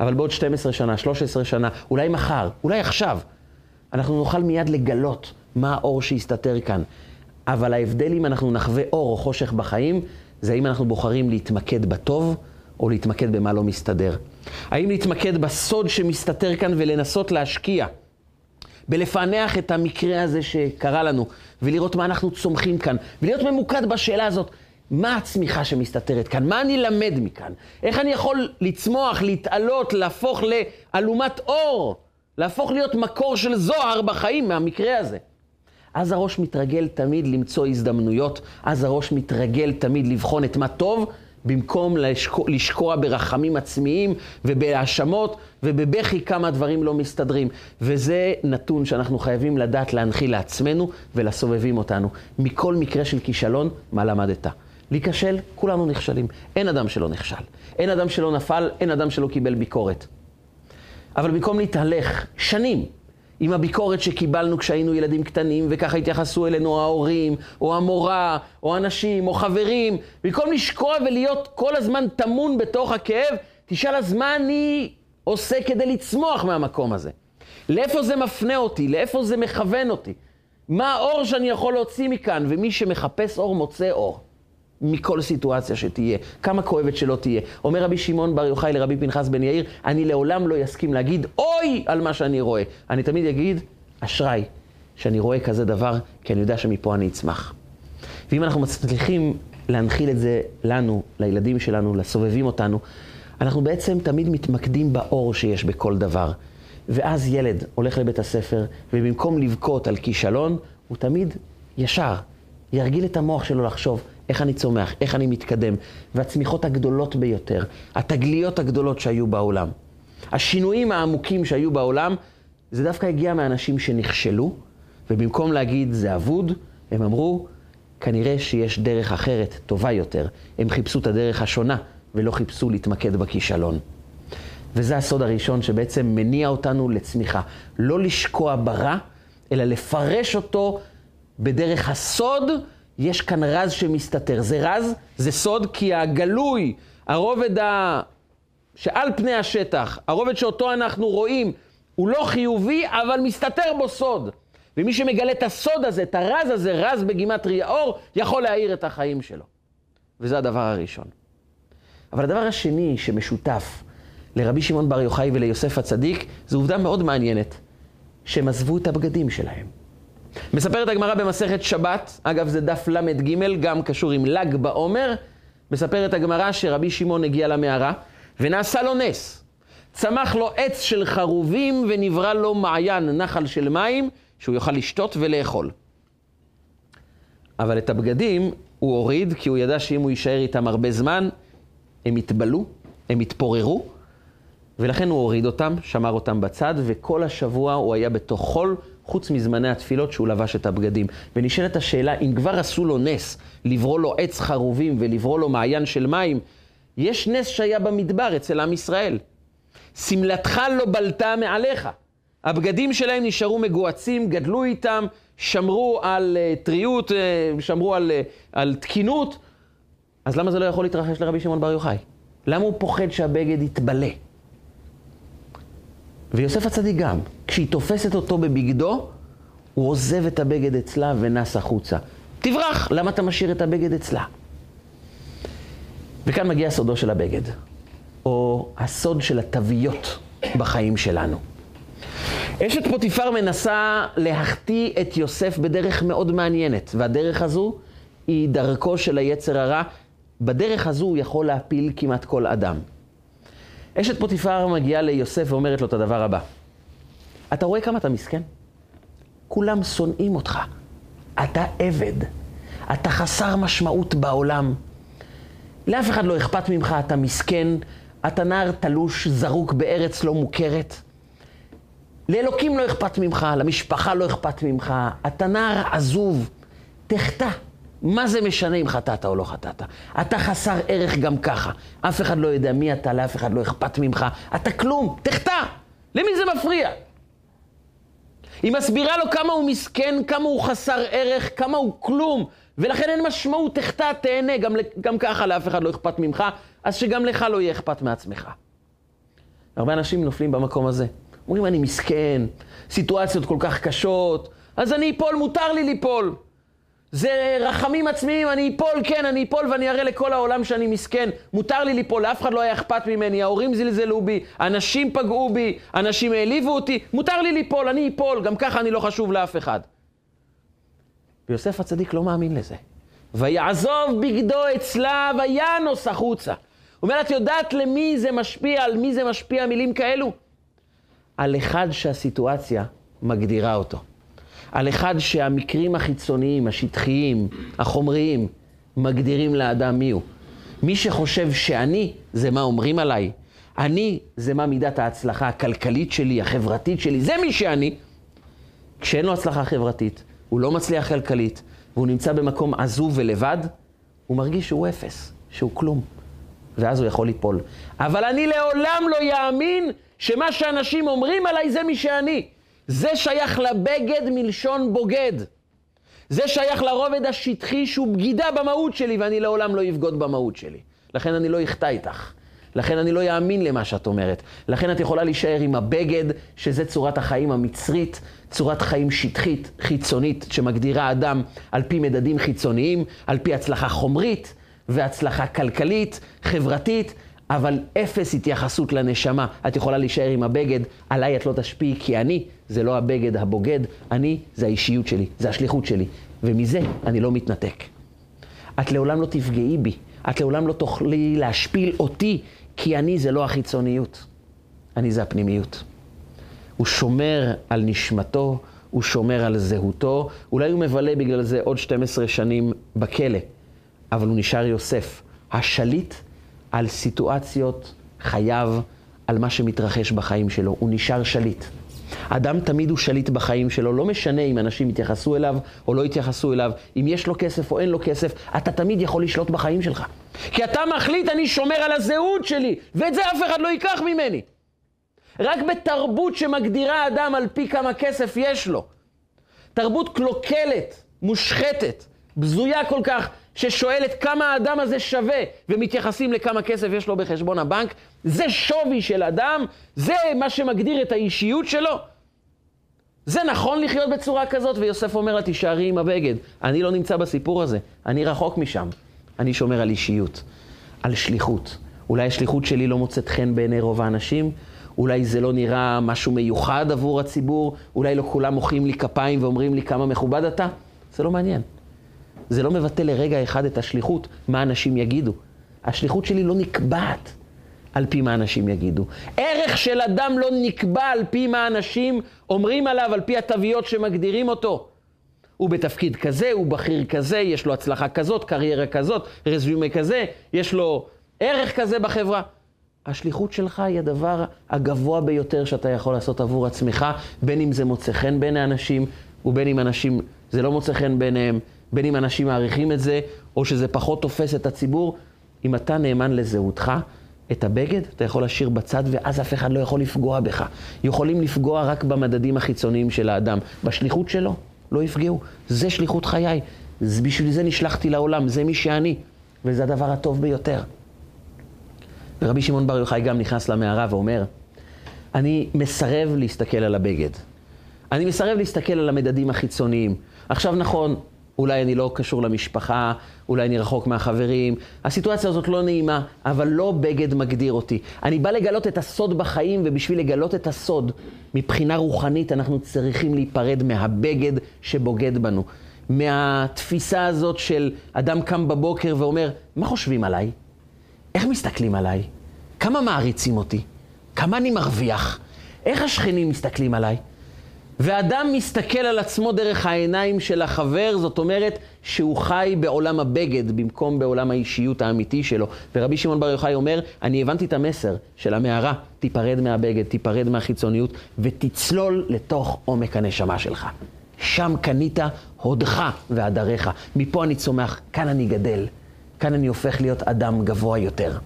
אבל בעוד 12 שנה, 13 שנה, אולי מחר, אולי עכשיו, אנחנו נוכל מיד לגלות מה האור שיסתתר כאן. אבל ההבדל אם אנחנו נחווה אור או חושך בחיים, זה האם אנחנו בוחרים להתמקד בטוב או להתמקד במה לא מסתדר. האם להתמקד בסוד שמסתתר כאן ולנסות להשקיע. בלפענח את המקרה הזה שקרה לנו, ולראות מה אנחנו צומחים כאן, ולהיות ממוקד בשאלה הזאת, מה הצמיחה שמסתתרת כאן? מה אני למד מכאן? איך אני יכול לצמוח, להתעלות, להפוך לאלומת אור, להפוך להיות מקור של זוהר בחיים מהמקרה הזה? אז הראש מתרגל תמיד למצוא הזדמנויות, אז הראש מתרגל תמיד לבחון את מה טוב, במקום לשקוע, לשקוע ברחמים עצמיים ובהאשמות ובבכי כמה דברים לא מסתדרים. וזה נתון שאנחנו חייבים לדעת להנחיל לעצמנו ולסובבים אותנו. מכל מקרה של כישלון, מה למדת? להיכשל, כולנו נכשלים. אין אדם שלא נכשל. אין אדם שלא נפל, אין אדם שלא קיבל ביקורת. אבל במקום להתהלך שנים עם הביקורת שקיבלנו כשהיינו ילדים קטנים, וככה התייחסו אלינו ההורים, או המורה, או אנשים, או חברים. במקום לשקוע ולהיות כל הזמן טמון בתוך הכאב, תשאל אז מה אני עושה כדי לצמוח מהמקום הזה? לאיפה זה מפנה אותי? לאיפה זה מכוון אותי? מה האור שאני יכול להוציא מכאן? ומי שמחפש אור מוצא אור. מכל סיטואציה שתהיה, כמה כואבת שלא תהיה. אומר רבי שמעון בר יוחאי לרבי פנחס בן יאיר, אני לעולם לא אסכים להגיד אוי על מה שאני רואה. אני תמיד אגיד, אשראי, שאני רואה כזה דבר, כי אני יודע שמפה אני אצמח. ואם אנחנו מצליחים להנחיל את זה לנו, לילדים שלנו, לסובבים אותנו, אנחנו בעצם תמיד מתמקדים באור שיש בכל דבר. ואז ילד הולך לבית הספר, ובמקום לבכות על כישלון, הוא תמיד ישר ירגיל את המוח שלו לחשוב, איך אני צומח, איך אני מתקדם, והצמיחות הגדולות ביותר, התגליות הגדולות שהיו בעולם, השינויים העמוקים שהיו בעולם, זה דווקא הגיע מאנשים שנכשלו, ובמקום להגיד זה אבוד, הם אמרו, כנראה שיש דרך אחרת, טובה יותר. הם חיפשו את הדרך השונה, ולא חיפשו להתמקד בכישלון. וזה הסוד הראשון שבעצם מניע אותנו לצמיחה. לא לשקוע ברע, אלא לפרש אותו בדרך הסוד. יש כאן רז שמסתתר. זה רז, זה סוד, כי הגלוי, הרובד ה... שעל פני השטח, הרובד שאותו אנחנו רואים, הוא לא חיובי, אבל מסתתר בו סוד. ומי שמגלה את הסוד הזה, את הרז הזה, רז בגימטרי האור, יכול להאיר את החיים שלו. וזה הדבר הראשון. אבל הדבר השני שמשותף לרבי שמעון בר יוחאי וליוסף הצדיק, זו עובדה מאוד מעניינת, שהם עזבו את הבגדים שלהם. מספרת הגמרא במסכת שבת, אגב זה דף ל"ג, גם קשור עם ל"ג בעומר, מספרת הגמרא שרבי שמעון הגיע למערה, ונעשה לו נס. צמח לו עץ של חרובים ונברא לו מעיין, נחל של מים, שהוא יוכל לשתות ולאכול. אבל את הבגדים הוא הוריד, כי הוא ידע שאם הוא יישאר איתם הרבה זמן, הם יתבלו, הם יתפוררו, ולכן הוא הוריד אותם, שמר אותם בצד, וכל השבוע הוא היה בתוך חול, חוץ מזמני התפילות שהוא לבש את הבגדים. ונשאלת השאלה, אם כבר עשו לו נס, לברוא לו עץ חרובים ולברוא לו מעיין של מים, יש נס שהיה במדבר אצל עם ישראל. שמלתך לא בלטה מעליך. הבגדים שלהם נשארו מגועצים, גדלו איתם, שמרו על uh, טריות, uh, שמרו על, uh, על תקינות. אז למה זה לא יכול להתרחש לרבי שמעון בר יוחאי? למה הוא פוחד שהבגד יתבלה? ויוסף הצדיק גם, כשהיא תופסת אותו בבגדו, הוא עוזב את הבגד אצלה ונס החוצה. תברח, למה אתה משאיר את הבגד אצלה? וכאן מגיע סודו של הבגד, או הסוד של התוויות בחיים שלנו. אשת פוטיפר מנסה להחטיא את יוסף בדרך מאוד מעניינת, והדרך הזו היא דרכו של היצר הרע. בדרך הזו הוא יכול להפיל כמעט כל אדם. אשת פוטיפר מגיעה ליוסף ואומרת לו את הדבר הבא: אתה רואה כמה אתה מסכן? כולם שונאים אותך. אתה עבד. אתה חסר משמעות בעולם. לאף אחד לא אכפת ממך, אתה מסכן, אתה נער תלוש, זרוק בארץ לא מוכרת. לאלוקים לא אכפת ממך, למשפחה לא אכפת ממך, אתה נער עזוב, תחטא. מה זה משנה אם חטאת או לא חטאת? אתה חסר ערך גם ככה. אף אחד לא יודע מי אתה, לאף אחד לא אכפת ממך. אתה כלום, תחטא. למי זה מפריע? היא מסבירה לו כמה הוא מסכן, כמה הוא חסר ערך, כמה הוא כלום, ולכן אין משמעות, תחטא, תהנה, גם, גם ככה לאף אחד לא אכפת ממך, אז שגם לך לא יהיה אכפת מעצמך. הרבה אנשים נופלים במקום הזה. אומרים, אני מסכן, סיטואציות כל כך קשות, אז אני אפול, מותר לי ליפול. זה רחמים עצמיים, אני אפול, כן, אני אפול ואני אראה לכל העולם שאני מסכן. מותר לי ליפול, לאף אחד לא היה אכפת ממני, ההורים זלזלו בי, אנשים פגעו בי, אנשים העליבו אותי, מותר לי ליפול, אני אפול, גם ככה אני לא חשוב לאף אחד. ויוסף הצדיק לא מאמין לזה. ויעזוב בגדו אצלה וינוס החוצה. הוא אומר, את יודעת למי זה משפיע, על מי זה משפיע מילים כאלו? על אחד שהסיטואציה מגדירה אותו. על אחד שהמקרים החיצוניים, השטחיים, החומריים, מגדירים לאדם מי הוא. מי שחושב שאני, זה מה אומרים עליי. אני, זה מה מידת ההצלחה הכלכלית שלי, החברתית שלי, זה מי שאני. כשאין לו הצלחה חברתית, הוא לא מצליח כלכלית, והוא נמצא במקום עזוב ולבד, הוא מרגיש שהוא אפס, שהוא כלום. ואז הוא יכול ליפול. אבל אני לעולם לא יאמין שמה שאנשים אומרים עליי זה מי שאני. זה שייך לבגד מלשון בוגד. זה שייך לרובד השטחי שהוא בגידה במהות שלי, ואני לעולם לא אבגוד במהות שלי. לכן אני לא אחטא איתך. לכן אני לא יאמין למה שאת אומרת. לכן את יכולה להישאר עם הבגד, שזה צורת החיים המצרית, צורת חיים שטחית, חיצונית, שמגדירה אדם על פי מדדים חיצוניים, על פי הצלחה חומרית והצלחה כלכלית, חברתית, אבל אפס התייחסות לנשמה. את יכולה להישאר עם הבגד, עליי את לא תשפיעי, כי אני זה לא הבגד הבוגד, אני זה האישיות שלי, זה השליחות שלי, ומזה אני לא מתנתק. את לעולם לא תפגעי בי, את לעולם לא תוכלי להשפיל אותי, כי אני זה לא החיצוניות, אני זה הפנימיות. הוא שומר על נשמתו, הוא שומר על זהותו, אולי הוא מבלה בגלל זה עוד 12 שנים בכלא, אבל הוא נשאר יוסף, השליט על סיטואציות חייו, על מה שמתרחש בחיים שלו. הוא נשאר שליט. אדם תמיד הוא שליט בחיים שלו, לא משנה אם אנשים יתייחסו אליו או לא יתייחסו אליו, אם יש לו כסף או אין לו כסף, אתה תמיד יכול לשלוט בחיים שלך. כי אתה מחליט, אני שומר על הזהות שלי, ואת זה אף אחד לא ייקח ממני. רק בתרבות שמגדירה אדם על פי כמה כסף יש לו, תרבות קלוקלת, מושחתת, בזויה כל כך, ששואלת כמה האדם הזה שווה, ומתייחסים לכמה כסף יש לו בחשבון הבנק, זה שווי של אדם, זה מה שמגדיר את האישיות שלו. זה נכון לחיות בצורה כזאת? ויוסף אומר לה, תישארי עם הבגד. אני לא נמצא בסיפור הזה, אני רחוק משם. אני שומר על אישיות, על שליחות. אולי השליחות שלי לא מוצאת חן בעיני רוב האנשים, אולי זה לא נראה משהו מיוחד עבור הציבור, אולי לא כולם מוחאים לי כפיים ואומרים לי כמה מכובד אתה. זה לא מעניין. זה לא מבטא לרגע אחד את השליחות, מה אנשים יגידו. השליחות שלי לא נקבעת על פי מה אנשים יגידו. ערך של אדם לא נקבע על פי מה אנשים אומרים עליו, על פי התוויות שמגדירים אותו. הוא בתפקיד כזה, הוא בכיר כזה, יש לו הצלחה כזאת, קריירה כזאת, רזומה כזה, יש לו ערך כזה בחברה. השליחות שלך היא הדבר הגבוה ביותר שאתה יכול לעשות עבור עצמך, בין אם זה מוצא חן בין האנשים, ובין אם אנשים, זה לא מוצא חן ביניהם, בין אם אנשים מעריכים את זה, או שזה פחות תופס את הציבור. אם אתה נאמן לזהותך, את הבגד אתה יכול להשאיר בצד, ואז אף אחד לא יכול לפגוע בך. יכולים לפגוע רק במדדים החיצוניים של האדם. בשליחות שלו, לא יפגעו. זה שליחות חיי. בשביל זה נשלחתי לעולם, זה מי שאני, וזה הדבר הטוב ביותר. ורבי שמעון בר יוחאי גם נכנס למערה ואומר, אני מסרב להסתכל על הבגד. אני מסרב להסתכל על המדדים החיצוניים. עכשיו נכון, אולי אני לא קשור למשפחה, אולי אני רחוק מהחברים. הסיטואציה הזאת לא נעימה, אבל לא בגד מגדיר אותי. אני בא לגלות את הסוד בחיים, ובשביל לגלות את הסוד, מבחינה רוחנית אנחנו צריכים להיפרד מהבגד שבוגד בנו. מהתפיסה הזאת של אדם קם בבוקר ואומר, מה חושבים עליי? איך מסתכלים עליי? כמה מעריצים אותי? כמה אני מרוויח? איך השכנים מסתכלים עליי? ואדם מסתכל על עצמו דרך העיניים של החבר, זאת אומרת שהוא חי בעולם הבגד במקום בעולם האישיות האמיתי שלו. ורבי שמעון בר יוחאי אומר, אני הבנתי את המסר של המערה, תיפרד מהבגד, תיפרד מהחיצוניות ותצלול לתוך עומק הנשמה שלך. שם קנית הודך והדריך. מפה אני צומח, כאן אני גדל. כאן אני הופך להיות אדם גבוה יותר.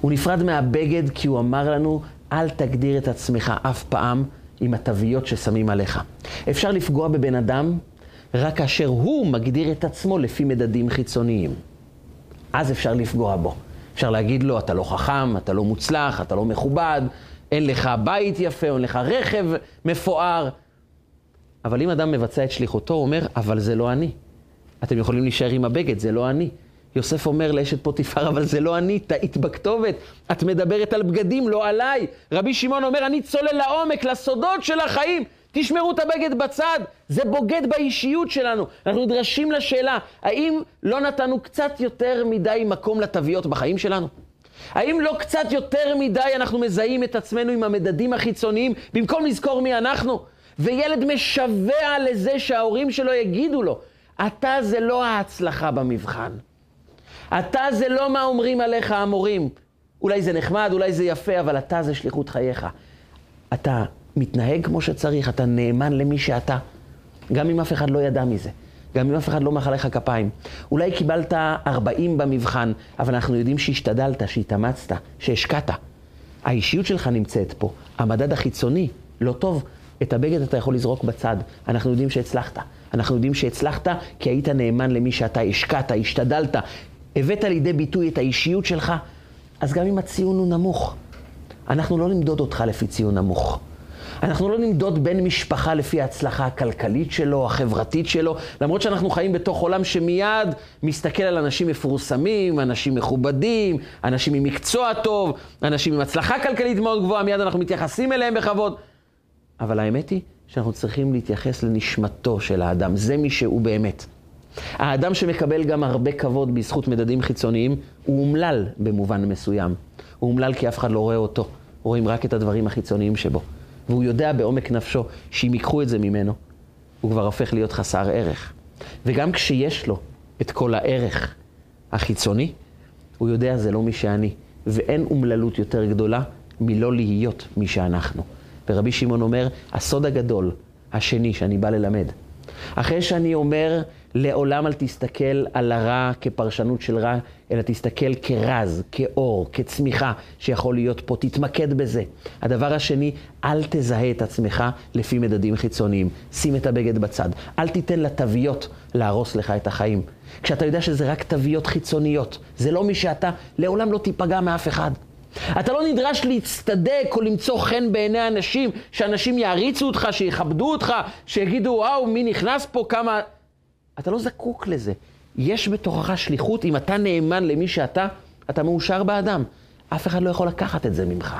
הוא נפרד מהבגד כי הוא אמר לנו, אל תגדיר את עצמך אף פעם עם התוויות ששמים עליך. אפשר לפגוע בבן אדם רק כאשר הוא מגדיר את עצמו לפי מדדים חיצוניים. אז אפשר לפגוע בו. אפשר להגיד לו, אתה לא חכם, אתה לא מוצלח, אתה לא מכובד, אין לך בית יפה, אין לך רכב מפואר. אבל אם אדם מבצע את שליחותו, הוא אומר, אבל זה לא אני. אתם יכולים להישאר עם הבגד, זה לא אני. יוסף אומר לאשת פוטיפר, אבל זה לא אני, טעית בכתובת. את מדברת על בגדים, לא עליי. רבי שמעון אומר, אני צולל לעומק, לסודות של החיים. תשמרו את הבגד בצד, זה בוגד באישיות שלנו. אנחנו נדרשים לשאלה, האם לא נתנו קצת יותר מדי מקום לתוויות בחיים שלנו? האם לא קצת יותר מדי אנחנו מזהים את עצמנו עם המדדים החיצוניים, במקום לזכור מי אנחנו? וילד משווע לזה שההורים שלו יגידו לו, אתה זה לא ההצלחה במבחן. אתה זה לא מה אומרים עליך המורים. אולי זה נחמד, אולי זה יפה, אבל אתה זה שליחות חייך. אתה מתנהג כמו שצריך, אתה נאמן למי שאתה. גם אם אף אחד לא ידע מזה. גם אם אף אחד לא מחא לך כפיים. אולי קיבלת 40 במבחן, אבל אנחנו יודעים שהשתדלת, שהתאמצת, שהשקעת. האישיות שלך נמצאת פה. המדד החיצוני לא טוב. את הבגד אתה יכול לזרוק בצד. אנחנו יודעים שהצלחת. אנחנו יודעים שהצלחת כי היית נאמן למי שאתה השקעת, השתדלת, הבאת לידי ביטוי את האישיות שלך, אז גם אם הציון הוא נמוך, אנחנו לא נמדוד אותך לפי ציון נמוך. אנחנו לא נמדוד בן משפחה לפי ההצלחה הכלכלית שלו, החברתית שלו, למרות שאנחנו חיים בתוך עולם שמיד מסתכל על אנשים מפורסמים, אנשים מכובדים, אנשים עם מקצוע טוב, אנשים עם הצלחה כלכלית מאוד גבוהה, מיד אנחנו מתייחסים אליהם בכבוד. אבל האמת היא שאנחנו צריכים להתייחס לנשמתו של האדם, זה מי שהוא באמת. האדם שמקבל גם הרבה כבוד בזכות מדדים חיצוניים, הוא אומלל במובן מסוים. הוא אומלל כי אף אחד לא רואה אותו, רואים רק את הדברים החיצוניים שבו. והוא יודע בעומק נפשו שאם ייקחו את זה ממנו, הוא כבר הופך להיות חסר ערך. וגם כשיש לו את כל הערך החיצוני, הוא יודע זה לא מי שאני. ואין אומללות יותר גדולה מלא להיות מי שאנחנו. ורבי שמעון אומר, הסוד הגדול, השני, שאני בא ללמד. אחרי שאני אומר, לעולם אל תסתכל על הרע כפרשנות של רע, אלא תסתכל כרז, כאור, כצמיחה שיכול להיות פה. תתמקד בזה. הדבר השני, אל תזהה את עצמך לפי מדדים חיצוניים. שים את הבגד בצד. אל תיתן לתוויות להרוס לך את החיים. כשאתה יודע שזה רק תוויות חיצוניות, זה לא מי שאתה, לעולם לא תיפגע מאף אחד. אתה לא נדרש להצטדק או למצוא חן בעיני אנשים, שאנשים יעריצו אותך, שיכבדו אותך, שיגידו, וואו, מי נכנס פה, כמה... אתה לא זקוק לזה. יש בתוכך שליחות, אם אתה נאמן למי שאתה, אתה מאושר באדם. אף אחד לא יכול לקחת את זה ממך.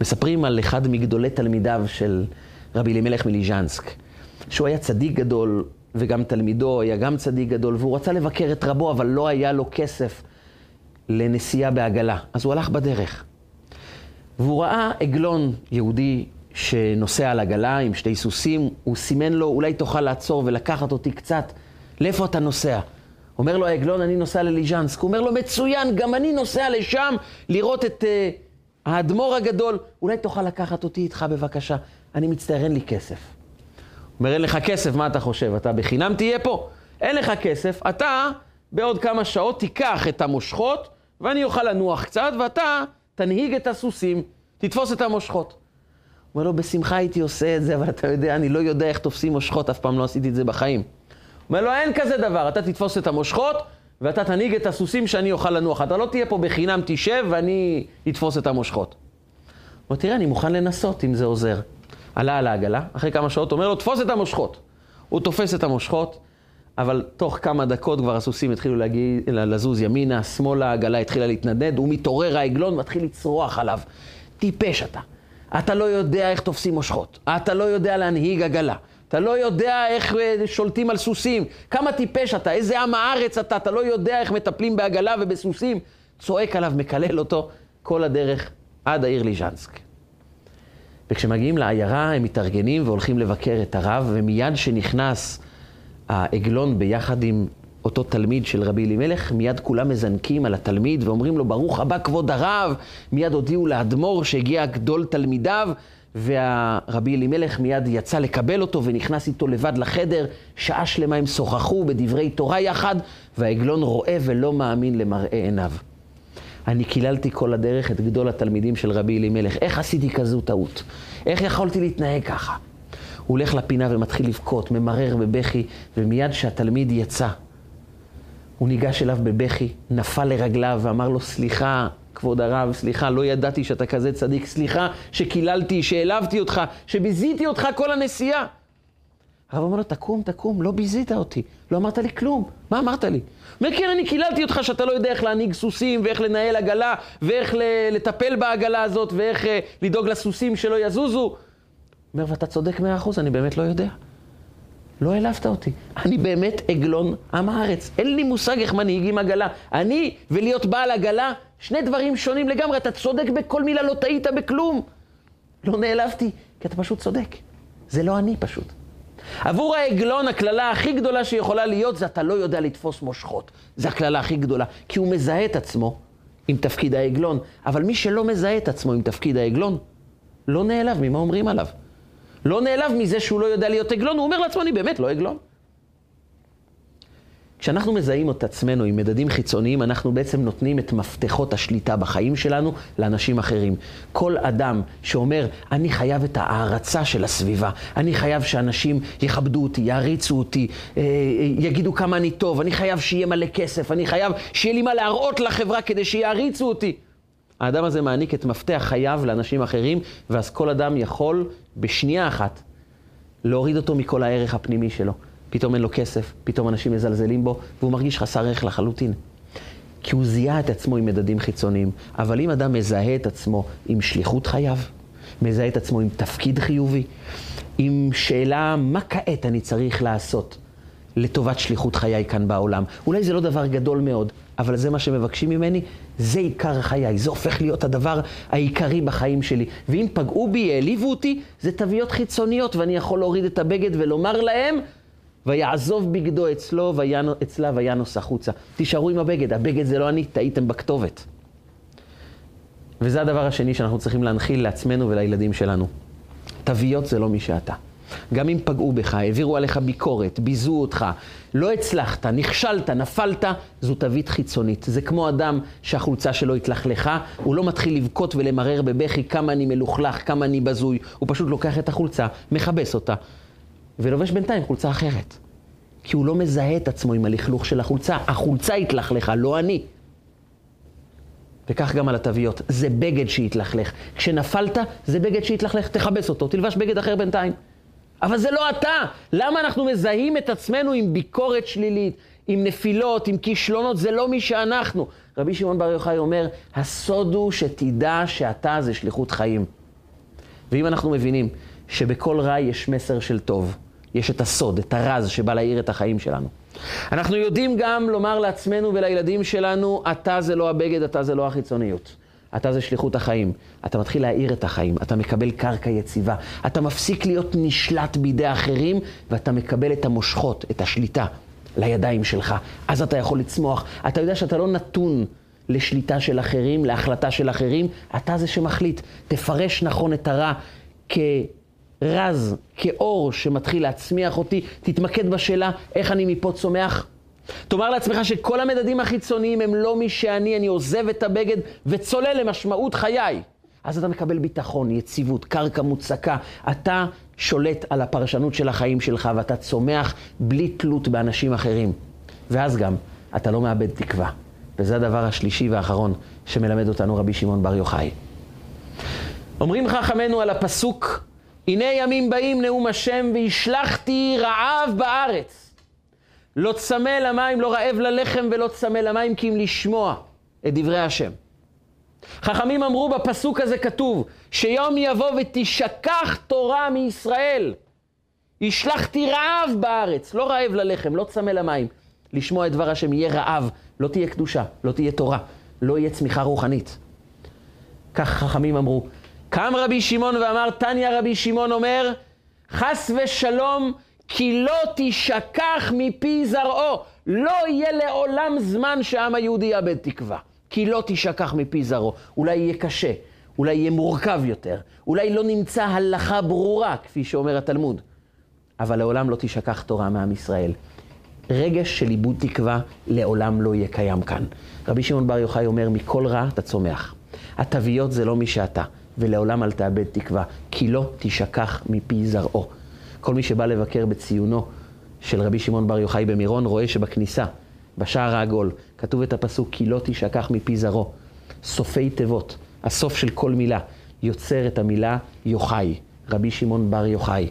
מספרים על אחד מגדולי תלמידיו של רבי אלימלך מליז'נסק, שהוא היה צדיק גדול, וגם תלמידו היה גם צדיק גדול, והוא רצה לבקר את רבו, אבל לא היה לו כסף לנסיעה בעגלה. אז הוא הלך בדרך. והוא ראה עגלון יהודי שנוסע על עגלה עם שתי סוסים, הוא סימן לו, אולי תוכל לעצור ולקחת אותי קצת, לאיפה אתה נוסע? אומר לו העגלון, אני נוסע לליז'נסק. הוא אומר לו, מצוין, גם אני נוסע לשם לראות את uh, האדמו"ר הגדול. אולי תוכל לקחת אותי איתך בבקשה? אני מצטער, אין לי כסף. אומר, אין לך כסף, מה אתה חושב? אתה בחינם תהיה פה? אין לך כסף, אתה בעוד כמה שעות תיקח את המושכות, ואני אוכל לנוח קצת, ואתה תנהיג את הסוסים, תתפוס את המושכות. אומר לו, בשמחה הייתי עושה את זה, אבל אתה יודע, אני לא יודע איך תופסים מושכות, אף פעם לא עשיתי את זה בחיים. אומר לו, אין כזה דבר, אתה תתפוס את המושכות, ואתה תנהיג את הסוסים שאני אוכל לנוח. אתה לא תהיה פה בחינם, תשב, ואני אתפוס את המושכות. הוא אומר, תראה, אני מוכן לנסות אם זה עוזר. עלה על העגלה, אחרי כמה שעות, אומר לו, תפוס את המושכות. הוא תופס את המושכות, אבל תוך כמה דקות כבר הסוסים התחילו להגיע, לזוז ימינה, שמאלה, העגלה התחילה להתנדנד, הוא מתעורר העגלון, מתחיל לצרוח עליו. טיפש אתה. אתה לא יודע איך תופסים מושכות. אתה לא יודע להנהיג עגלה. אתה לא יודע איך אה, שולטים על סוסים. כמה טיפש אתה, איזה עם הארץ אתה, אתה לא יודע איך מטפלים בעגלה ובסוסים. צועק עליו, מקלל אותו כל הדרך עד העיר ליז'נסק. וכשמגיעים לעיירה הם מתארגנים והולכים לבקר את הרב, ומיד שנכנס העגלון ביחד עם אותו תלמיד של רבי אלימלך, מיד כולם מזנקים על התלמיד ואומרים לו, ברוך הבא כבוד הרב. מיד הודיעו לאדמו"ר שהגיע גדול תלמידיו, והרבי אלימלך מיד יצא לקבל אותו ונכנס איתו לבד לחדר. שעה שלמה הם שוחחו בדברי תורה יחד, והעגלון רואה ולא מאמין למראה עיניו. אני קיללתי כל הדרך את גדול התלמידים של רבי אלימלך. איך עשיתי כזו טעות? איך יכולתי להתנהג ככה? הוא הולך לפינה ומתחיל לבכות, ממרר בבכי, ומיד כשהתלמיד יצא, הוא ניגש אליו בבכי, נפל לרגליו ואמר לו, סליחה, כבוד הרב, סליחה, לא ידעתי שאתה כזה צדיק, סליחה שקיללתי, שהעלבתי אותך, שביזיתי אותך כל הנסיעה. הרב אומר לו, תקום, תקום, לא ביזית אותי, לא אמרת לי כלום, מה אמרת לי? אומר, כן, אני קיללתי אותך שאתה לא יודע איך להנהיג סוסים, ואיך לנהל עגלה, ואיך לטפל בעגלה הזאת, ואיך uh, לדאוג לסוסים שלא יזוזו. אומר, ואתה צודק מאה אחוז, אני באמת לא יודע. לא העלבת אותי. אני באמת עגלון עם הארץ. אין לי מושג איך מנהיגים עגלה. אני ולהיות בעל עגלה, שני דברים שונים לגמרי. אתה צודק בכל מילה, לא טעית בכלום. לא נעלבתי, כי אתה פשוט צודק. זה לא אני פשוט. עבור העגלון, הקללה הכי גדולה שיכולה להיות זה אתה לא יודע לתפוס מושכות. זו הקללה הכי גדולה. כי הוא מזהה את עצמו עם תפקיד העגלון. אבל מי שלא מזהה את עצמו עם תפקיד העגלון, לא נעלב ממה אומרים עליו. לא נעלב מזה שהוא לא יודע להיות עגלון, הוא אומר לעצמו, אני באמת לא עגלון. כשאנחנו מזהים את עצמנו עם מדדים חיצוניים, אנחנו בעצם נותנים את מפתחות השליטה בחיים שלנו לאנשים אחרים. כל אדם שאומר, אני חייב את ההערצה של הסביבה, אני חייב שאנשים יכבדו אותי, יעריצו אותי, אה, אה, יגידו כמה אני טוב, אני חייב שיהיה מלא כסף, אני חייב שיהיה לי מה להראות לחברה כדי שיעריצו אותי. האדם הזה מעניק את מפתח חייו לאנשים אחרים, ואז כל אדם יכול בשנייה אחת להוריד אותו מכל הערך הפנימי שלו. פתאום אין לו כסף, פתאום אנשים מזלזלים בו, והוא מרגיש חסר ערך לחלוטין. כי הוא זיהה את עצמו עם מדדים חיצוניים. אבל אם אדם מזהה את עצמו עם שליחות חייו, מזהה את עצמו עם תפקיד חיובי, עם שאלה מה כעת אני צריך לעשות לטובת שליחות חיי כאן בעולם. אולי זה לא דבר גדול מאוד, אבל זה מה שמבקשים ממני, זה עיקר חיי, זה הופך להיות הדבר העיקרי בחיים שלי. ואם פגעו בי, העליבו אותי, זה תוויות חיצוניות, ואני יכול להוריד את הבגד ולומר להם, ויעזוב בגדו אצלו, ויאנו, אצלה וינוס החוצה. תישארו עם הבגד, הבגד זה לא אני, טעיתם בכתובת. וזה הדבר השני שאנחנו צריכים להנחיל לעצמנו ולילדים שלנו. תוויות זה לא מי שאתה. גם אם פגעו בך, העבירו עליך ביקורת, ביזו אותך, לא הצלחת, נכשלת, נפלת, זו תווית חיצונית. זה כמו אדם שהחולצה שלו התלכלכה, הוא לא מתחיל לבכות ולמרר בבכי כמה אני מלוכלך, כמה אני בזוי, הוא פשוט לוקח את החולצה, מכבס אותה, ולובש בינתיים חולצה אחרת. כי הוא לא מזהה את עצמו עם הלכלוך של החולצה, החולצה התלכלכה, לא אני. וכך גם על התוויות, זה בגד שהתלכלך. כשנפלת, זה בגד שהתלכלך, תכבס אותו, תלבש בגד אחר בינתיים. אבל זה לא אתה. למה אנחנו מזהים את עצמנו עם ביקורת שלילית, עם נפילות, עם כישלונות? זה לא מי שאנחנו. רבי שמעון בר יוחאי אומר, הסוד הוא שתדע שאתה זה שליחות חיים. ואם אנחנו מבינים שבכל רע יש מסר של טוב, יש את הסוד, את הרז שבא להאיר את החיים שלנו. אנחנו יודעים גם לומר לעצמנו ולילדים שלנו, אתה זה לא הבגד, אתה זה לא החיצוניות. אתה זה שליחות החיים. אתה מתחיל להאיר את החיים, אתה מקבל קרקע יציבה. אתה מפסיק להיות נשלט בידי אחרים, ואתה מקבל את המושכות, את השליטה, לידיים שלך. אז אתה יכול לצמוח. אתה יודע שאתה לא נתון לשליטה של אחרים, להחלטה של אחרים, אתה זה שמחליט. תפרש נכון את הרע כרז, כאור שמתחיל להצמיח אותי. תתמקד בשאלה איך אני מפה צומח. תאמר לעצמך שכל המדדים החיצוניים הם לא מי שאני, אני עוזב את הבגד וצולל למשמעות חיי. אז אתה מקבל ביטחון, יציבות, קרקע מוצקה. אתה שולט על הפרשנות של החיים שלך ואתה צומח בלי תלות באנשים אחרים. ואז גם, אתה לא מאבד תקווה. וזה הדבר השלישי והאחרון שמלמד אותנו רבי שמעון בר יוחאי. אומרים חכמינו על הפסוק, הנה ימים באים נאום השם והשלכתי רעב בארץ. לא צמא למים, לא רעב ללחם ולא צמא למים, כי אם לשמוע את דברי השם. חכמים אמרו בפסוק הזה כתוב, שיום יבוא ותשכח תורה מישראל. השלכתי רעב בארץ, לא רעב ללחם, לא צמא למים. לשמוע את דבר השם יהיה רעב, לא תהיה קדושה, לא תהיה תורה, לא יהיה צמיחה רוחנית. כך חכמים אמרו. קם רבי שמעון ואמר, תניא רבי שמעון אומר, חס ושלום כי לא תשכח מפי זרעו. לא יהיה לעולם זמן שהעם היהודי יאבד תקווה. כי לא תשכח מפי זרעו. אולי יהיה קשה, אולי יהיה מורכב יותר, אולי לא נמצא הלכה ברורה, כפי שאומר התלמוד. אבל לעולם לא תשכח תורה מעם ישראל. רגש של איבוד תקווה לעולם לא יהיה קיים כאן. רבי שמעון בר יוחאי אומר, מכל רע אתה צומח. התוויות זה לא מי שאתה, ולעולם אל תאבד תקווה, כי לא תשכח מפי זרעו. כל מי שבא לבקר בציונו של רבי שמעון בר יוחאי במירון, רואה שבכניסה, בשער העגול, כתוב את הפסוק, כי לא תשכח מפי זרעו. סופי תיבות, הסוף של כל מילה, יוצר את המילה יוחאי, רבי שמעון בר יוחאי.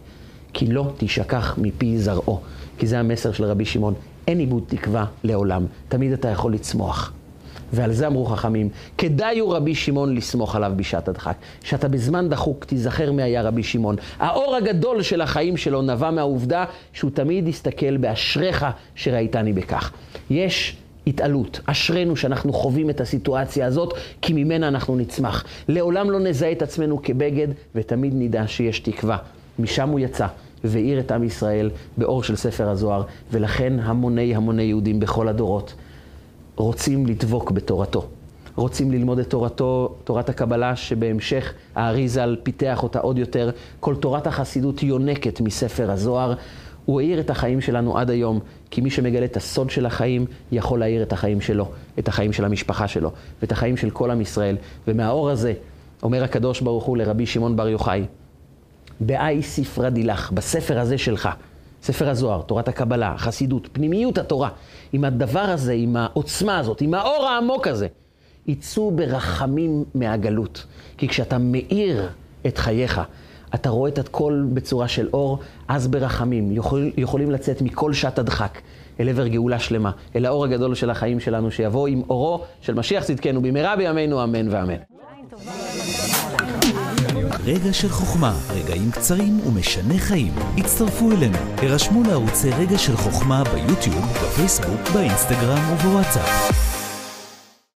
כי לא תשכח מפי זרעו. כי זה המסר של רבי שמעון. אין איבוד תקווה לעולם, תמיד אתה יכול לצמוח. ועל זה אמרו חכמים, כדאי הוא רבי שמעון לסמוך עליו בשעת הדחק. שאתה בזמן דחוק תיזכר מי היה רבי שמעון. האור הגדול של החיים שלו נבע מהעובדה שהוא תמיד הסתכל באשריך שראיתני בכך. יש התעלות. אשרינו שאנחנו חווים את הסיטואציה הזאת, כי ממנה אנחנו נצמח. לעולם לא נזהה את עצמנו כבגד, ותמיד נדע שיש תקווה. משם הוא יצא. והאיר את עם ישראל באור של ספר הזוהר, ולכן המוני המוני יהודים בכל הדורות רוצים לדבוק בתורתו. רוצים ללמוד את תורתו, תורת הקבלה, שבהמשך האריזל פיתח אותה עוד יותר. כל תורת החסידות יונקת מספר הזוהר. הוא האיר את החיים שלנו עד היום, כי מי שמגלה את הסוד של החיים, יכול להאיר את החיים שלו, את החיים של המשפחה שלו, ואת החיים של כל עם ישראל. ומהאור הזה, אומר הקדוש ברוך הוא לרבי שמעון בר יוחאי, באי ספרא דילך, בספר הזה שלך, ספר הזוהר, תורת הקבלה, החסידות, פנימיות התורה, עם הדבר הזה, עם העוצמה הזאת, עם האור העמוק הזה, יצאו ברחמים מהגלות. כי כשאתה מאיר את חייך, אתה רואה את הכל בצורה של אור, אז ברחמים יכול, יכולים לצאת מכל שעת הדחק אל עבר גאולה שלמה, אל האור הגדול של החיים שלנו, שיבוא עם אורו של משיח צדקנו במהרה בימינו, אמן ואמן. רגע של חוכמה, רגעים קצרים ומשנה חיים. הצטרפו אלינו, הרשמו לערוצי רגע של חוכמה ביוטיוב, בפייסבוק, באינסטגרם ובוואטסאפ.